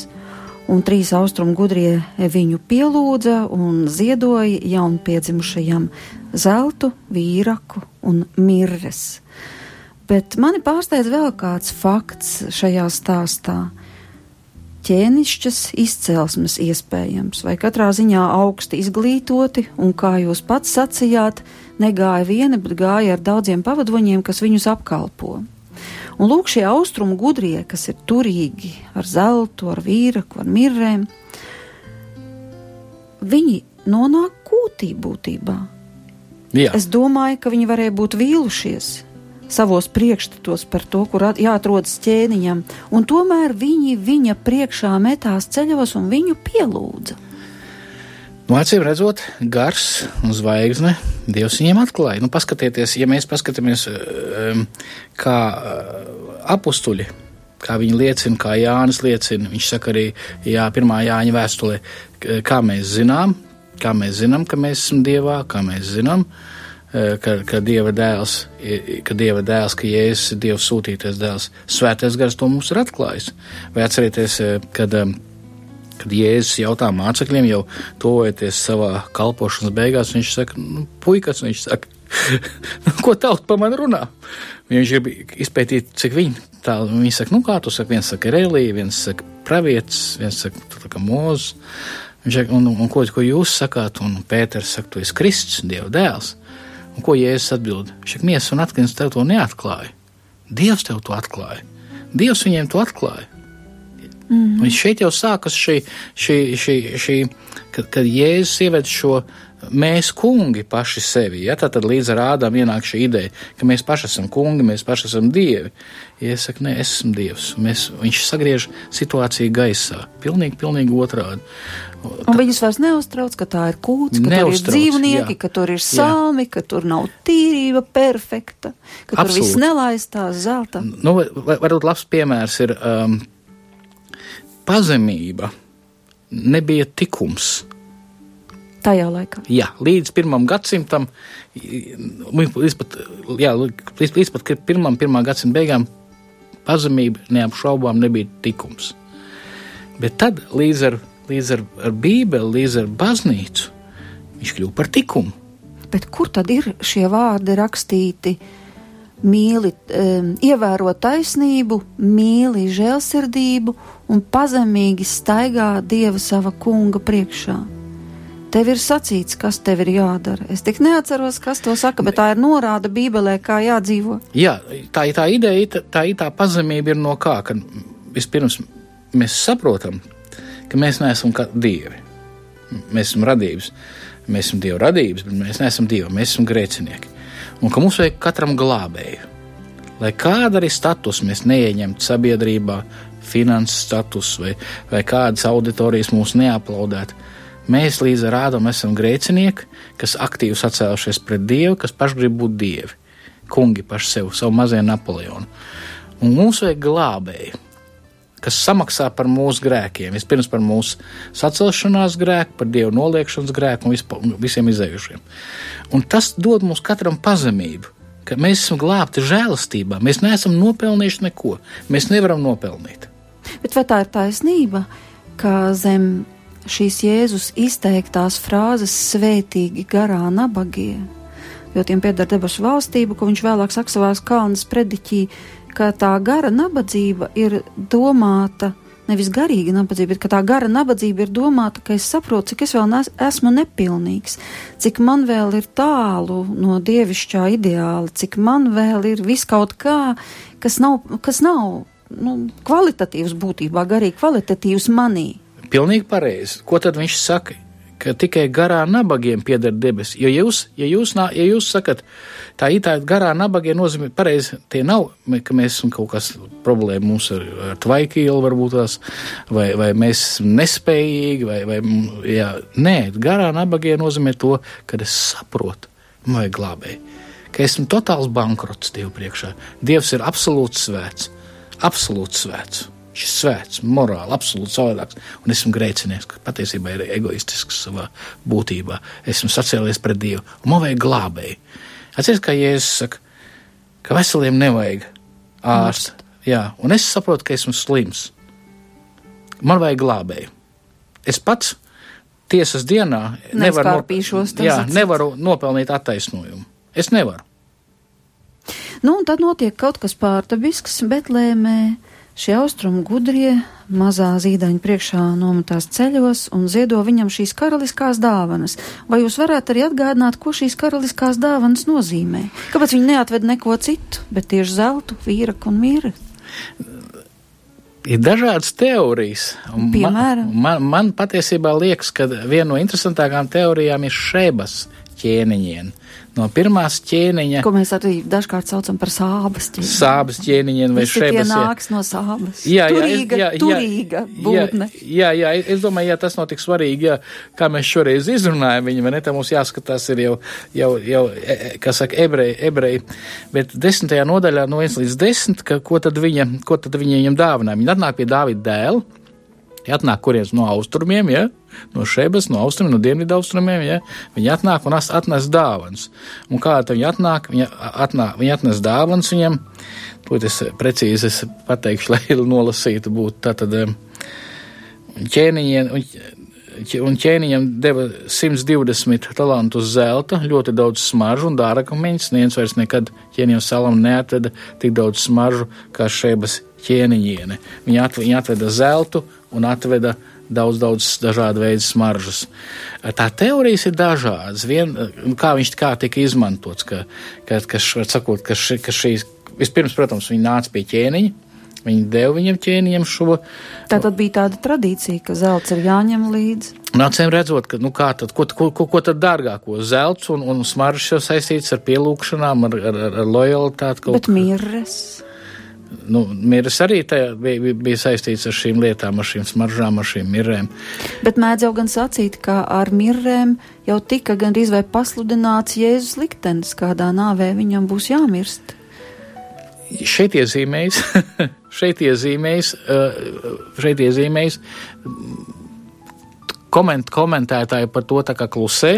Un trīs austrumu gudrie viņu pielūdza un ziedoja jaunpiedzimušajam zeltu, vīraku un mirres. Bet mani pārsteidz vēl kāds fakts šajā stāstā. Ķēnišķas izcelsmes iespējams, vai katrā ziņā augsti izglītoti, un kā jūs pats sacījāt, negāja viena, bet gāja ar daudziem pavadoņiem, kas viņus apkalpo. Un lūk, šie austrumu gudrie, kas ir turīgi ar zeltu, ar vīraku, ar mirrēm, viņi nonāk kūtī būtībā. Jā, Es domāju, ka viņi varēja būt vīlušies savos priekšstatos par to, kur at- jāatrodas ķēniņam, un tomēr viņi viņa priekšā metās ceļos un viņu pielūdza. Nu, acīm redzot, gars un zvaigzne Dievs viņiem atklāja. Nu, paskatieties, ja mēs paskatāmies, um, kā uh, apstuļi, kā viņi liecina, kā Jānis liecina, viņš saka arī jā, pirmā Jāņa vēstulē, kā mēs zinām, kā mēs zinām, ka mēs esam Dievā, kā mēs zinām, uh, ka, ka Dieva dēls, ka Dieva dēls, ka Jēzus ir Dieva sūtītais dēls, svētais gars to mums ir atklājis. Vai atcerieties, uh, kad um, Kad Jēzus jautā mācekļiem, jau tojoties savā kalpošanas beigās, viņš saka, nu, puikas, viņš saka, "Nu, ko tauta pa man runā? Viņš grib izpētīt, cik viņi tālu, viņi saka, nu kā tu saki, viens saka relija, viens saka pravietis, viens saka, tu tā kā mūzes. Viņš saka, un, un ko, ko jūs sakāt, un Pēters saka, tu esi Kristus, Dieva dēls. Un ko Jēzus atbild? Viņš saka, miesa un atkins tev to neatklāja. Dievs tev to atklāja. Dievs viņiem to atklāja. Mm. Un šeit jau sākas šī, šī, šī, šī kad, kad Jēzus ieved šo mēs kungi paši sevi. Ja? Tad līdz ar ādām ienāk šī ideja, ka mēs paši esam kungi, mēs paši esam dievi. Ja es saku, nē, es esmu dievs. Mēs, viņš sagriež situāciju gaisā. Pilnīgi, pilnīgi otrādi. Un viņus vairs neuztrauc, ka tā ir kūts, ka tur ir dzīvnieki, jā. ka tur ir salmi, jā. ka tur nav tīrība perfekta, ka Absolut. tur viss nelaistās zelta. Nu, varbūt labs piemērs ir um, pazemība nebija tikums. Tajā laikā. Jā, līdz pirmam gadsimtam, līdz pat, jā, līdz, līdz pat pirmam, pirmā gadsimta beigām, pazemība neapšaubām nebija tikums. Bet tad līdz ar, līdz ar, ar Bībeli, līdz ar baznīcu, viņš kļuva par likumu. Bet kur tad ir šie vārdi rakstīti? mīli, um, ievēro taisnību, mīli žēlsirdību un pazemīgi staigā Dieva sava kunga priekšā. Tev ir sacīts, kas tev ir jādara. Es tik neatceros, kas to saka, bet tā ir norāda Bībelē, kā jādzīvo. Jā, tā ir tā ideja, tā, ir tā pazemība ir no kā, ka vispirms mēs saprotam, ka mēs neesam kā dievi. Mēs esam radības, mēs esam dievu radības, bet mēs neesam dievi, mēs esam grēcinieki un ka mums vajag katram glābēju. Lai kāda arī status mēs neieņemtu sabiedrībā, finanses status vai, vai kādas auditorijas mūs neaplaudētu, mēs līdz ar rādam esam grēcinieki, kas aktīvi sacēlušies pret Dievu, kas paši grib būt dievi, kungi paši sev, savu mazie Napoleonu. Un mums vajag glābēju, kas samaksā par mūsu grēkiem. Vispirms par mūsu sacelšanās grēku, par dievu noliekšanas grēku un vispa, visiem izējušiem. Un tas dod mums katram pazemību, ka mēs esam glābti žēlastībā. Mēs neesam nopelnījuši neko. Mēs nevaram nopelnīt. Bet vai tā ir taisnība, ka zem šīs Jēzus izteiktās frāzes svētīgi garā nabagie, jo tiem pieder debesu valstība, ko viņš vēlāk saka savās kalnas prediķī, ka tā gara nabadzība ir domāta nevis garīga nabadzība, bet tā gara nabadzība ir domāta, ka es saprotu, cik es vēl nes, esmu nepilnīgs, cik man vēl ir tālu no dievišķā ideāla, cik man vēl ir vis kaut kā, kas nav, kas nav nu, kvalitatīvs būtībā, garīgi kvalitatīvs manī. Pilnīgi pareizi. Ko tad viņš saka? ka tikai garā nabagiem pieder debesis. Jo jūs, ja jūs, ja jūs sakat, tā ir tā garā nabagie nozīmē, pareizi, tie nav, ka mēs esam kaut kas problēma mums ar, ar tvaikīlu varbūt tās, vai, vai mēs nespējīgi, vai, vai, jā, nē, garā nabagie nozīmē to, ka es saprotu, vai glābēji, ka esmu totāls bankrots Dievu priekšā. Dievs ir absolūts svēts, absolūts svēts. Šis svēts, morāli, absolūti savādāks, un esmu grēcinieks, kas patiesībā ir egoistisks savā būtībā. Esmu sacēlies pret Dievu, un man vajag glābēju. Atcerieties, kā Jēzus saka, ka veseliem nevajag ārstu. Jā, un es saprotu, ka esmu slims. Man vajag glābēju. Es pats tiesas dienā nevaru, nop jā, nevaru nopelnīt attaisnojumu. Es nevaru. Nu, un tad notiek kaut kas pārdabisks Betlēmē Šie austrumu gudrie mazā zīdaņa priekšā nometās ceļos un ziedo viņam šīs karaliskās dāvanas. Vai jūs varētu arī atgādināt, ko šīs karaliskās dāvanas nozīmē? Kāpēc viņi neatved neko citu, bet tieši zeltu, vīraku un mīru? Ir dažādas teorijas. Man, man, man patiesībā liekas, ka viena no interesantākākām teorijām ir šēbas ķēniņiem no pirmās ķēniņa. Ko mēs arī dažkārt saucam par sābas ķēniņu. Sābas ķēniņiem vai šebas. Tā nāks no sābas. Jā, jā, turīga, jā, jā, turīga būtne. Jā, jā, jā, es domāju, jā, tas nav tik svarīgi, jā, kā mēs šoreiz izrunājam viņu, vai ne, tā mums jāskatās ir jau, jau, jau e, e, kā saka, ebreji, ebreji. Bet desmitajā nodaļā no 1 līdz 10, ka, ko tad viņa, ko tad viņa viņam dāvināja? Viņa atnāk pie Dāvida dēla Atnāk kurienes no austrumiem, ja? no šeit, no austrumiem, no dienvidu austrumiem. Ja? Viņi atnāk un atnes dāvanas. Un kā viņi atnāk, viņi, atnāk, viņi atnes dāvanas viņam. To es precīzi es pateikšu, lai nolasītu būtu tātad ķēniņiem. Un ķēniņam deva 120 talantus zelta, ļoti daudz smaržu un dārgakumiņas. Neviens vairs nekad ķēniņam salam neatveda tik daudz smaržu kā šēbas ķēniņiene. Viņa atveda zeltu, un atveda daudz, daudz dažādu veidu smaržas. Tā teorijas ir dažādas. Vien, kā viņš kā tika izmantots, ka, ka, ka, sakot, ka, ši, ka šīs, vispirms, protams, viņi nāca pie ķēniņa, Viņi deva viņam ķēniņam šo. Tā tad bija tāda tradīcija, ka zelts ir jāņem līdzi. Nācējiem redzot, ka, nu tad, ko, ko, ko, ko tad dārgāko? Zelts un, un smaržs jau saistīts ar pielūgšanām, ar, ar, ar lojalitāti. Bet ko. mirres. Nu, miris arī bija, bija saistīts ar šīm lietām, ar šīm smaržām, ar šīm mirrēm. Bet mēdz jau gan sacīt, ka ar mirrēm jau tika gandrīz vai pasludināts Jēzus liktenis, kādā nāvē viņam būs jāmirst. Šeit iezīmējas, šeit iezīmējas, šeit iezīmējas koment, komentētāji par to tā kā klusē.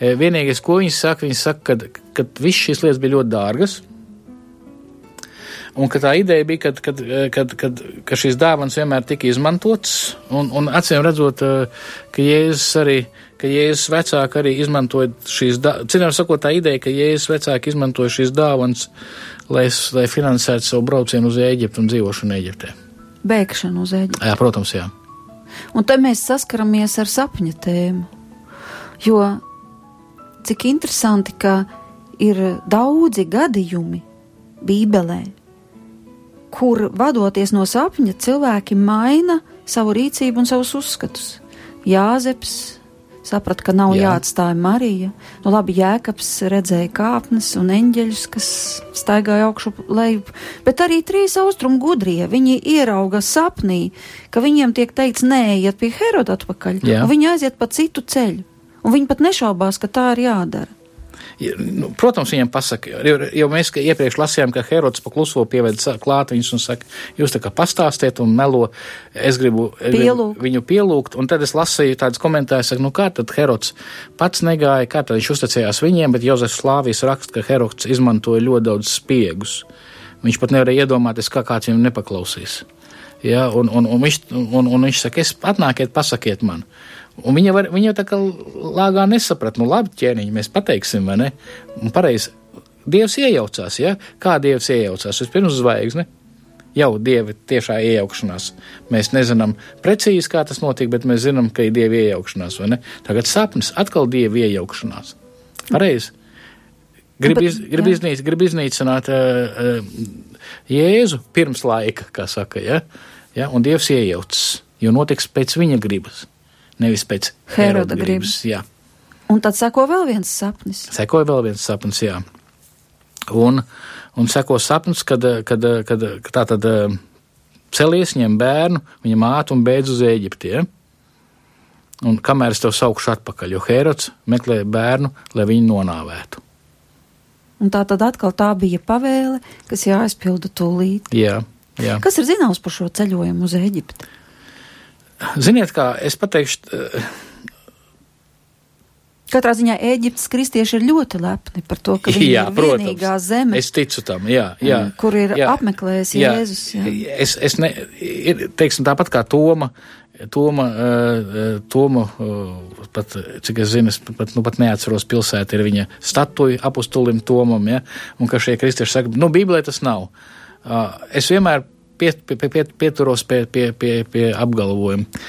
Vienīgais, ko viņi saka, viņi saka, ka, ka viss šīs lietas bija ļoti dārgas. Un tā ideja bija, kad, kad, kad, kad, ka šīs dāvanas vienmēr tika izmantotas, un, un acīm redzot, ka Jēzus arī, ka Jēzus vecāki arī izmantoja šīs dāvanas, citiem sakot, tā ideja, ka Jēzus vecāki izmantoja šīs dāvanas, lai, lai finansētu savu braucienu uz Ēģiptu un dzīvošanu Ēģiptē. Bēgšanu uz Ēģipti. Jā, protams, jā. Un te mēs saskaramies ar sapņa tēmu. Jo cik interesanti, ka ir daudzi gadījumi Bībelē, kur vadoties no sapņa, cilvēki maina savu rīcību un savus uzskatus. Jāzeps saprata, ka nav Jā. jāatstāja Marija. Nu, labi, Jēkabs redzēja kāpnes un eņģeļus, kas staigāja augšu leju, bet arī trīs austrumu gudrie. Viņi ierauga sapnī, ka viņiem tiek teikts, nē, iet pie Heroda atpakaļ, Jā. un viņi aiziet pa citu ceļu. Un viņi pat nešaubās, ka tā ir jādara. Nu, protams, viņam pasaka, jo, jo mēs iepriekš lasījām, ka Herods pakluso pieved klāt viņus un saka, jūs tā kā pastāstiet un melo, es gribu Pielūk. viņu pielūgt, un tad es lasīju tādus komentārus, saku, nu kā tad Herods pats negāja, kā tad viņš uzticējās viņiem, bet Jozefs Slāvijas raksta, ka Herods izmantoja ļoti daudz spiegus. Viņš pat nevarēja iedomāties, kā kāds viņam nepaklausīs. Ja, un, un, un, viņš, un, un viņš saka, es atnākiet, pasakiet man. Un viņa, var, viņa tā kā lāgā nesaprata, nu labi, ķēniņi, mēs pateiksim, vai ne? Un pareizi, Dievs iejaucās, ja? Kā Dievs iejaucās? Vispirms zvaigzne. Jau dieva tiešā iejaukšanās. Mēs nezinām precīzi, kā tas notika, bet mēs zinām, ka ir dieva iejaukšanās, vai ne? Tagad sapnis atkal dieva iejaukšanās. Pareizi. Grib, iz, grib, iznīc, grib iznīcināt uh, uh, Jēzu pirms laika, kā saka, ja? ja? Un Dievs iejaucas, jo notiks pēc viņa gribas nevis pēc Heroda gribas. Jā. Un tad seko vēl viens sapnis. Sekoja vēl viens sapnis, jā. Un, un seko sapnis, kad, kad, kad, kad tā tad eh, celies, ņem bērnu, viņa mātu un beidz uz Eģipti. Ja? Un kamēr es tev saukšu atpakaļ, jo Herods meklē bērnu, lai viņu nonāvētu. Un tā tad atkal tā bija pavēle, kas jāizpilda tūlīt. Jā, jā. Kas ir zināms par šo ceļojumu uz Eģipti? Ziniet, kā es pateikšu. Eh, Katrā ziņā Eģiptes kristieši ir ļoti lepni par to, ka viņi jā, ir protams, vienīgā zeme. Es ticu tam, jā, jā. Mm, kur ir jā, apmeklējis jā, Jēzus. Jā. Es, es ne, ir, teiksim, tāpat kā Toma, Toma, uh, Toma pat, cik es zinu, es pat, nu, pat neatceros pilsētu, ir viņa statuja apustulim Tomam, ja, un ka šie kristieši saka, nu, Bībelē tas nav. Uh, es vienmēr pie, pie, pie, pieturos pie, pie, pie, pie apgalvojuma.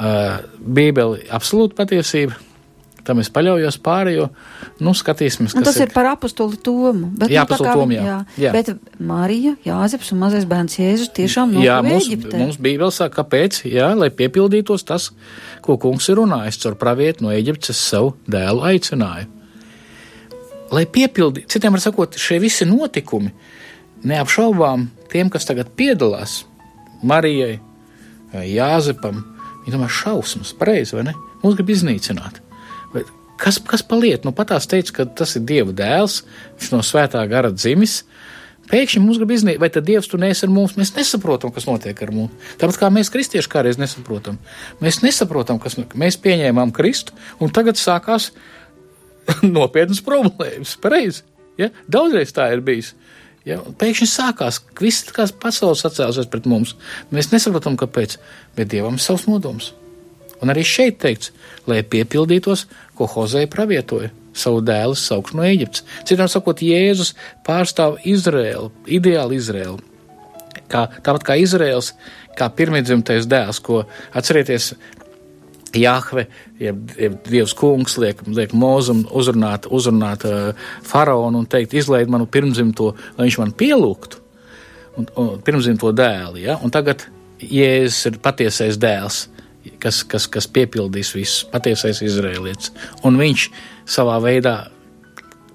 Uh, Bībeli absolūti patiesība. Tam es paļaujos pārējo. Nu, skatīsimies, kas tas ir. ir par apakstuli Tomu. Bet, jā, nu, apakstuli Tomu, jā. jā. jā. Bet Marija, Jāzeps un mazais bērns Jēzus tiešām nokļuva Jā, mums, Eģiptē. mums Bībeli saka, kāpēc? Jā, lai piepildītos tas, ko kungs ir runājis caur pravietu no Eģiptes savu dēlu aicināju. Lai piepildītu, citiem var sakot, šie visi notikumi neapšaubām tiem, kas tagad piedalās, Marijai, Jāzepam, viņi domā šausmas, pareizi vai ne? Mums grib iznīcināt. Bet kas, kas paliek? Nu, patās teica, ka tas ir Dieva dēls, viņš no svētā gara dzimis. Pēkšņi mums grib iznīcināt, vai tad Dievs tur nes ar mums? Mēs nesaprotam, kas notiek ar mums. Tāpat kā mēs, kristieši, kādreiz nesaprotam. Mēs nesaprotam, kas mēs pieņēmām Kristu, un tagad sākās nopietnas problēmas. Pareizi. Ja? Daudzreiz tā ir bijis. Ja, pēkšņi sākās, viss tās pasaules atcēlusies pret mums. Mēs nesaprotam, kāpēc, bet Dievam ir savs nodoms. Un arī šeit teikts, lai piepildītos, ko Hozei pravietoja savu dēlu saukt no Eģiptes. Citām sakot, Jēzus pārstāv Izraēlu, ideālu Izraēlu. Kā, tāpat kā Izraels, kā pirmizdzimtais dēls, ko atcerieties, Jahve, jeb, jeb Dievs kungs, liek, liek mūzum uzrunāt, uzrunāt uh, faraonu un teikt, izlaid manu pirmzimto, lai viņš man pielūgtu. un, un pirmzimto dēlu, ja? un tagad Jēzus ir patiesais dēls, kas, kas, kas piepildīs visus, patiesais izrēlietis. Un viņš savā veidā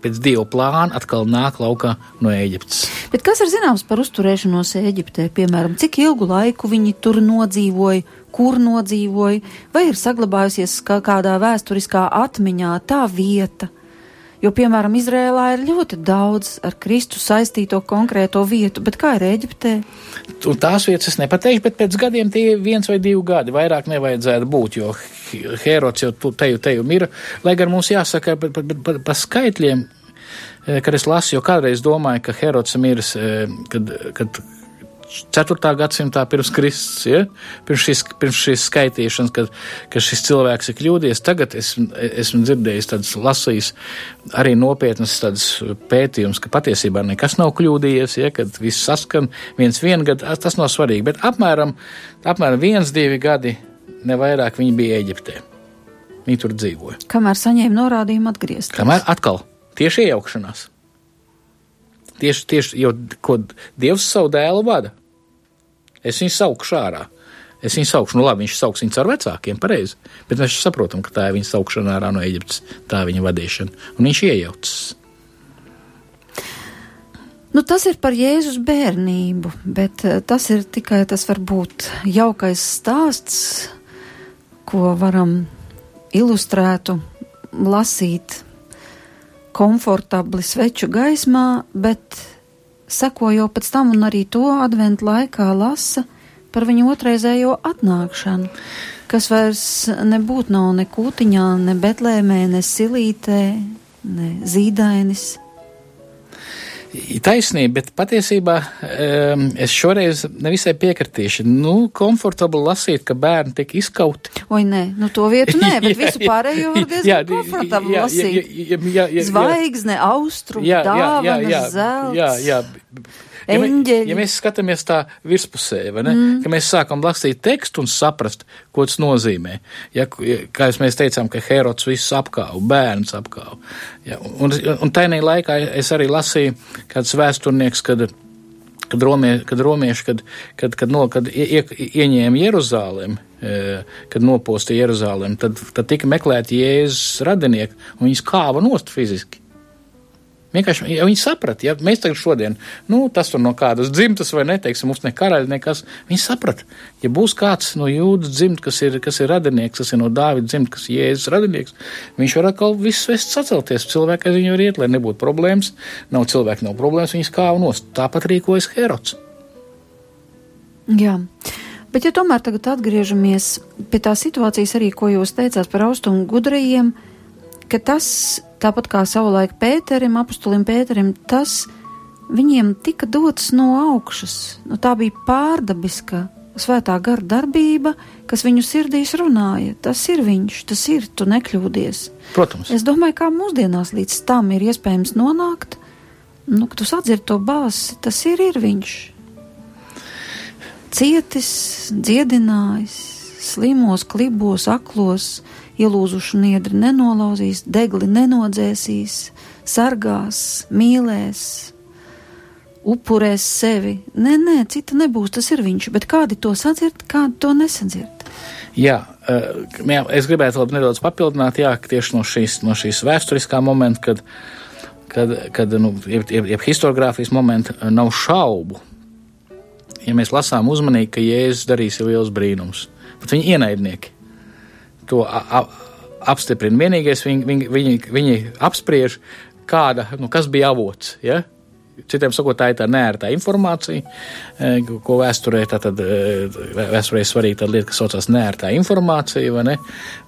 pēc dieva plāna atkal nāk laukā no Eģiptes. Bet kas ir zināms par uzturēšanos Eģiptē? Piemēram, cik ilgu laiku viņi tur nodzīvoja, kur nodzīvoja, vai ir saglabājusies kādā vēsturiskā atmiņā tā vieta? Jo, piemēram, Izrēlā ir ļoti daudz ar Kristu saistīto konkrēto vietu, bet kā ir Eģiptē? Un tās vietas es nepateikšu, bet pēc gadiem tie viens vai divi gadi. Vairāk nevajadzētu būt, jo Herods jau teju, teju mira. Lai gan mums jāsaka par, par, par, par skaitļiem, eh, kad es lasu, jo kādreiz domāju, ka Herods miris, eh, kad, kad 4. gadsimtā pirms Kristus, ja? pirms, šīs, pirms šīs skaitīšanas, kad, kad šis cilvēks ir kļūdījies. Tagad es, esmu dzirdējis tādas lasījis arī nopietnas pētījumus, ka patiesībā nekas nav kļūdījies, ja? kad viss saskan viens vien gadu, tas nav svarīgi, bet apmēram, apmēram viens, divi gadi, nevairāk viņi bija Eģiptē. Viņi tur dzīvoja. Kamēr saņēma norādījumu atgriezties. Kamēr atkal tieši iejaukšanās. Tieši, tieši jo, ko Dievs savu dēlu vada. Es viņu saukšu ārā. Es viņu saukšu, nu labi, viņš sauks viņu ar vecākiem, pareizi. Bet mēs saprotam, ka tā ir viņa saukšana ārā no Eģiptes, tā viņa vadīšana. Un viņš iejaucas. Nu, tas ir par Jēzus bērnību, bet eh, tas ir tikai tas varbūt jaukais stāsts, ko varam ilustrētu, lasīt komfortabli sveču gaismā, bet seko jau pēc tam un arī to adventu laikā lasa par viņu otrreizējo atnākšanu, kas vairs nebūtu nav ne kūtiņā, ne betlēmē, ne silītē, ne zīdainis taisnība, bet patiesībā um, es šoreiz nevisai piekritīšu. Nu, komfortabli lasīt, ka bērni tiek izkauti. Oi, nē, nu to vietu nē, bet visu pārējo var diezgan jā, komfortabli jā, lasīt. Jā, jā, jā, jā, Zvaigzne, austrum, dāvanas, zelts. Jā, jā, Ja, mē, ja mēs skatāmies tā virspusē, mm. ka mēs sākam lasīt tekstu un saprast, ko tas nozīmē. Ja, kā mēs teicām, ka Herods visus apkāva, bērns apkāva. Ja, un, un tajā laikā es arī lasīju kāds vēsturnieks, kad kad, romie, kad romieši, kad, kad, kad, no, kad ie, ieņēma Jeruzālēm, e, kad noposta Jeruzālēm, tad, tad tika meklēti Jēzus radinieki, un viņus kāva nost fiziski. Vienkārši ja viņi saprata, ja mēs tagad šodien, nu, tas tur no kādas dzimtas vai neteiksim, mums ne karaļi, nekas. Viņi saprata, ja būs kāds no jūdas dzimta, kas ir, kas ir radinieks, kas ir no Dāvida dzimta, kas ir Jēzus radinieks, viņš var atkal visu vest sacelties. Cilvēki aiz viņu var iet, lai nebūtu problēmas. Nav cilvēki, nav problēmas, viņas kāva nost. Tāpat rīkojas Herods. Jā. Bet, ja tomēr tagad atgriežamies pie tā situācijas arī, ko jūs teicāt par austrumu gudrajiem, ka tas Tāpat kā savulaik Pēterim, apustulim Pēterim, tas viņiem tika dots no augšas. Nu, tā bija pārdabiska svētā gara darbība, kas viņu sirdīs runāja. Tas ir viņš, tas ir, tu nekļūdies. Protams. Es domāju, kā mūsdienās līdz tam ir iespējams nonākt, nu, ka tu sadzirdi to bāzi, tas ir, ir viņš. Cietis, dziedinājis, slimos, klibos, aklos, ielūzušu niedri nenolauzīs, degli nenodzēsīs, sargās, mīlēs, upurēs sevi. Nē, nē, cita nebūs, tas ir viņš, bet kādi to sadzird, kādi to nesadzird. Jā, eh, jā, es gribētu vēl nedaudz papildināt, jā, tieši no šīs, no šīs vēsturiskā momenta, kad, kad, kad nu, jeb, jeb, jeb historiogrāfijas momenta eh, nav šaubu. Ja mēs lasām uzmanīgi, ka Jēzus darīs liels brīnums, pat viņa ienaidnieki to apstiprina. Vienīgais viņi, viņi, viņi, viņi apspriež, kāda, nu, kas bija avots. Ja? Citiem sakot, tā ir tā nērtā informācija, e, ko vēsturē, tātad, e, vēsturē ir svarīga lieta, kas saucās nērtā informācija, ne?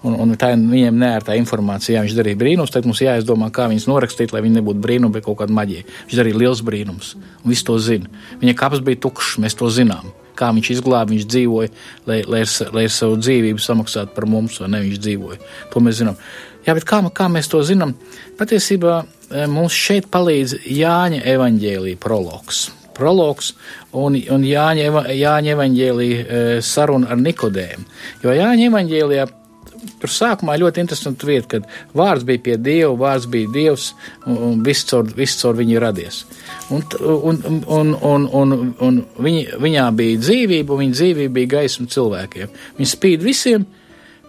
Un, un tā ir viņiem nērtā informācija, ja viņš darīja brīnums, tad mums jāizdomā, kā viņus norakstīt, lai viņi nebūtu brīnumi, bet kaut kāda maģija. Viņš darīja liels brīnums, un viss to zina. Viņa kaps bija tukšs, mēs to zinām kā viņš izglāba, viņš dzīvoja, lai, lai, ar, lai ar savu dzīvību samaksātu par mums, vai ne viņš dzīvoja. To mēs zinām. Jā, bet kā, kā mēs to zinām? Patiesībā eh, mums šeit palīdz Jāņa evaņģēlīja prologs. Prologs un, un Jāņa, Jāņa evaņģēlīja eh, saruna ar Nikodēm. Jo Jāņa evaņģēlijā tur sākumā ļoti interesanta vieta, kad vārds bija pie Dieva, vārds bija Dievs, un, viss caur, viss caur viņu radies. Un, un, un, un, un, un viņi, viņā bija dzīvība, un viņa dzīvība bija gaisma cilvēkiem. Viņa spīd visiem,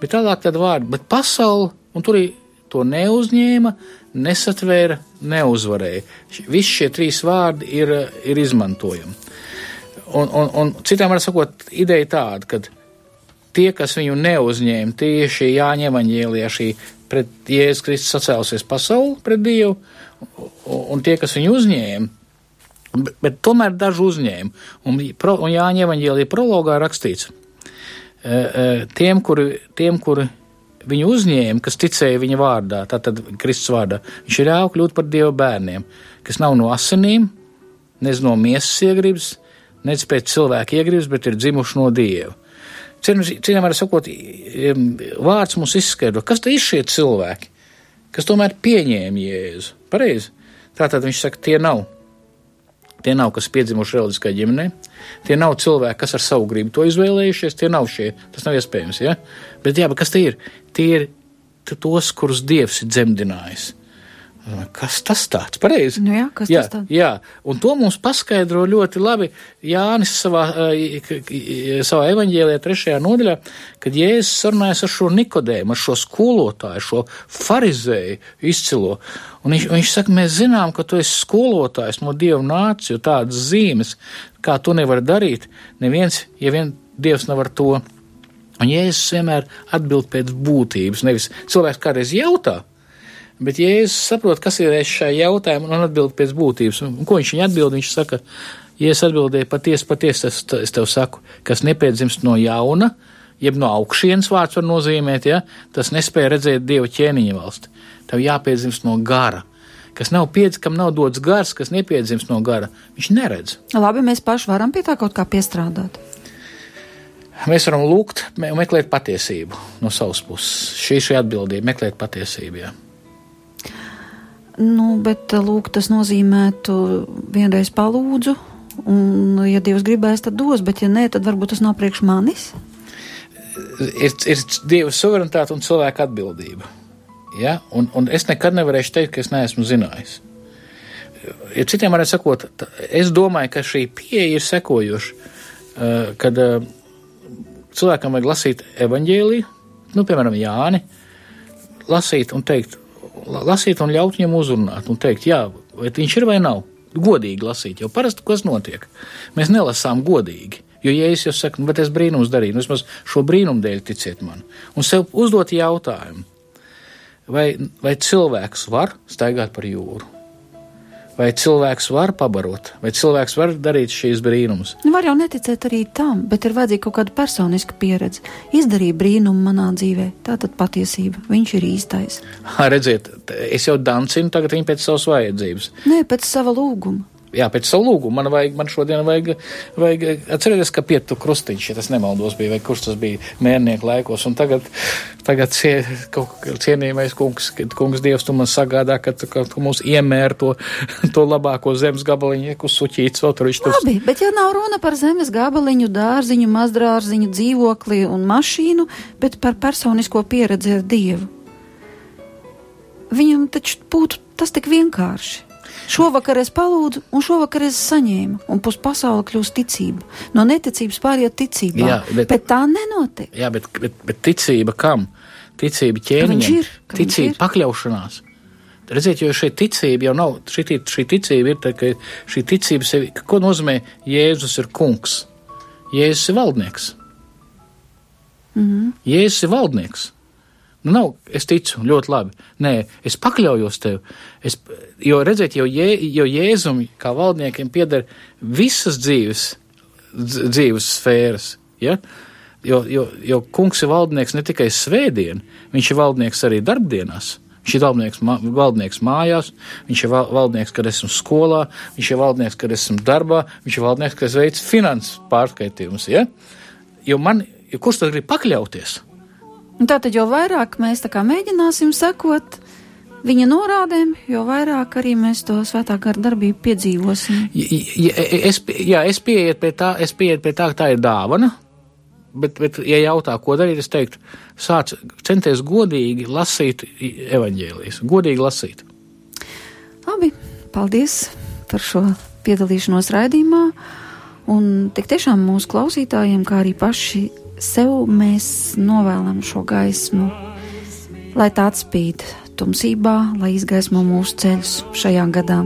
bet tālāk tad vārdi, bet pasauli, un tur to neuzņēma, nesatvēra, neuzvarēja. Visi šie trīs vārdi ir, ir izmantojami. Un, un, un citām var sakot, ideja tāda, ka tie, kas viņu neuzņēma, tieši Jāņa evaņģēlijā šī pret Jēzus Kristus sacēlusies pasauli pret Dievu, un tie, kas viņu uzņēma, bet, tomēr daži uzņēma. Un, un Jāņa evaņģēlijā prologā rakstīts, e, e, tiem, kuri, tiem, kuri viņu uzņēma, kas ticēja viņa vārdā, tātad Kristus vārdā, viņš ir ļāva kļūt par Dieva bērniem, kas nav no asinīm, nez no miesas iegribas, nec pēc cilvēka iegribas, bet ir dzimuši no Dieva. Citiem var sakot, vārds mums izskaidro, kas te ir šie cilvēki, kas tomēr pieņēma Jēzu. Pareizi. Tātad viņš saka, tie nav. Tie nav, kas piedzimuši reliģiskā ģimenē, tie nav cilvēki, kas ar savu gribu to izvēlējušies, tie nav šie, tas nav iespējams, ja? Bet jā, bet kas tie ir? Tie ir tos, kurus Dievs ir dzemdinājis. Kas tas tāds? Pareizi. Nu jā, kas jā, tas tāds? Jā, un to mums paskaidro ļoti labi Jānis savā, savā evaņģēlijā trešajā nodaļā, kad Jēzus sarunājas ar šo Nikodēmu, ar šo skolotāju, šo farizēju izcilo. Un viņš, viņš saka, mēs zinām, ka tu esi skolotājs no Dieva nācis, jo tādas zīmes, kā tu nevari darīt, neviens, ja vien Dievs nevar to. Un Jēzus vienmēr atbild pēc būtības, nevis cilvēks kādreiz jautā, Bet Jēzus saprot, kas ir šajā jautājumā un atbild pēc būtības. Un ko viņš viņam atbild? Viņš saka, ja es atbildēju patiesi, patiesi, es, es tev saku, kas nepiedzimst no jauna, jeb no augšienes vārds var nozīmēt, ja, tas nespēja redzēt Dieva ķēniņa valsti. Tev jāpiedzimst no gara. Kas nav piedzīvs, kam nav dots gars, kas nepiedzimst no gara, viņš neredz. Labi, mēs paši varam pie tā kaut kā piestrādāt. Mēs varam lūgt, meklēt patiesību no savas puses. Šī ir atbildība, meklēt patiesību. Jā. Nu, bet lūk, tas nozīmētu vienreiz palūdzu, un, ja Dievs gribēs, tad dos, bet ja nē, tad varbūt tas nav priekš manis. Ir, ir Dieva suverenitāte un cilvēka atbildība. Ja? Un, un es nekad nevarēšu teikt, ka es neesmu zinājis. Ja citiem varētu sakot, es domāju, ka šī pieeja ir sekojoša, kad cilvēkam vajag lasīt evaņģēliju, nu, piemēram, Jāni, lasīt un teikt, lasīt un ļaut viņam uzrunāt un teikt, jā, vai viņš ir vai nav. Godīgi lasīt, jo parasti kas notiek? Mēs nelasām godīgi. Jo, ja es jau saku, nu, bet es brīnums darīju, nu, vismaz šo brīnumu dēļ ticiet man, un sev uzdot jautājumu, vai, vai cilvēks var staigāt par jūru? Vai cilvēks var pabarot, vai cilvēks var darīt šīs brīnumus? Nu, var jau neticēt arī tam, bet ir vajadzīga kaut kāda personiska pieredze. Izdarīja brīnumu manā dzīvē, tā tad patiesība. Viņš ir īstais. Ha, redziet, es jau dancinu tagad viņa pēc savas vajadzības. Nē, pēc sava lūguma jā, pēc savu lūgumu. Man, vajag, man šodien vajag, vajag atcerēties, ka pietu krustiņš, ja tas nemaldos bija, vai kurš tas bija mērnieku laikos. Un tagad, tagad cie, cienījamais kungs, kungs Dievs tu man sagādā, ka tu, ka tu mums iemēr to, to labāko zemes gabaliņu, kur suķīts vēl tur viņš tur. Labi, bet ja nav runa par zemes gabaliņu, dārziņu, mazdrārziņu, dzīvokli un mašīnu, bet par personisko pieredzi ar Dievu. Viņam taču būtu tas tik vienkārši. Šovakar es palūdzu, un šovakar es saņēmu, un pus pasauli kļūst ticība. No neticības pāriet ticībā. Jā, bet, bet tā nenotiek. Jā, bet, bet, bet ticība kam? Ticība ķēniņam, ticība pakļaušanās. Redziet, jo šī ticība jau nav, šī, šī ticība ir tā, ka šī ticība sevi, ko nozīmē Jēzus ir kungs? Jēzus ir valdnieks. Mm -hmm. Jēzus ir valdnieks. Nu, nav, es ticu ļoti labi. Nē, es pakļaujos tev. Es, jo, redziet, jo, jē, jo Jēzum kā valdniekiem pieder visas dzīves, dzīves sfēras. Ja? Jo, jo, jo kungs ir valdnieks ne tikai svētdien, viņš ir valdnieks arī darbdienās. Viņš ir valdnieks, valdnieks mājās, viņš ir valdnieks, kad esmu skolā, viņš ir valdnieks, kad esmu darbā, viņš ir valdnieks, kad es veicu finanses pārskaitījumus. Ja? Jo man, jo kurš tad grib pakļauties? Tātad, jo vairāk mēs mēģināsim sekot viņa norādēm, jo vairāk arī mēs to svētā gara darbību piedzīvosim. Ja, es, jā, es pieeju pie tā, es pieeju pie tā, ka tā ir dāvana. bet, bet, ja jautā, ko darīt, es teiktu, sāc centies godīgi lasīt evaņģēlijas, godīgi lasīt. Labi, paldies par šo piedalīšanos raidījumā, un tik tiešām mūsu klausītājiem, kā arī paši sev mēs novēlam šo gaismu, lai tā atspīd tumsībā, lai izgaismo mūsu ceļus šajā gadā.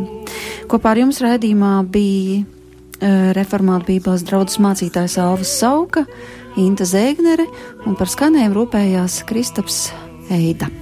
Kopā ar jums raidījumā bija uh, reformāta Bībeles draudzes mācītājs Alvis Sauka, Inta Zēgnere un par skanējumu rūpējās Kristaps Eida.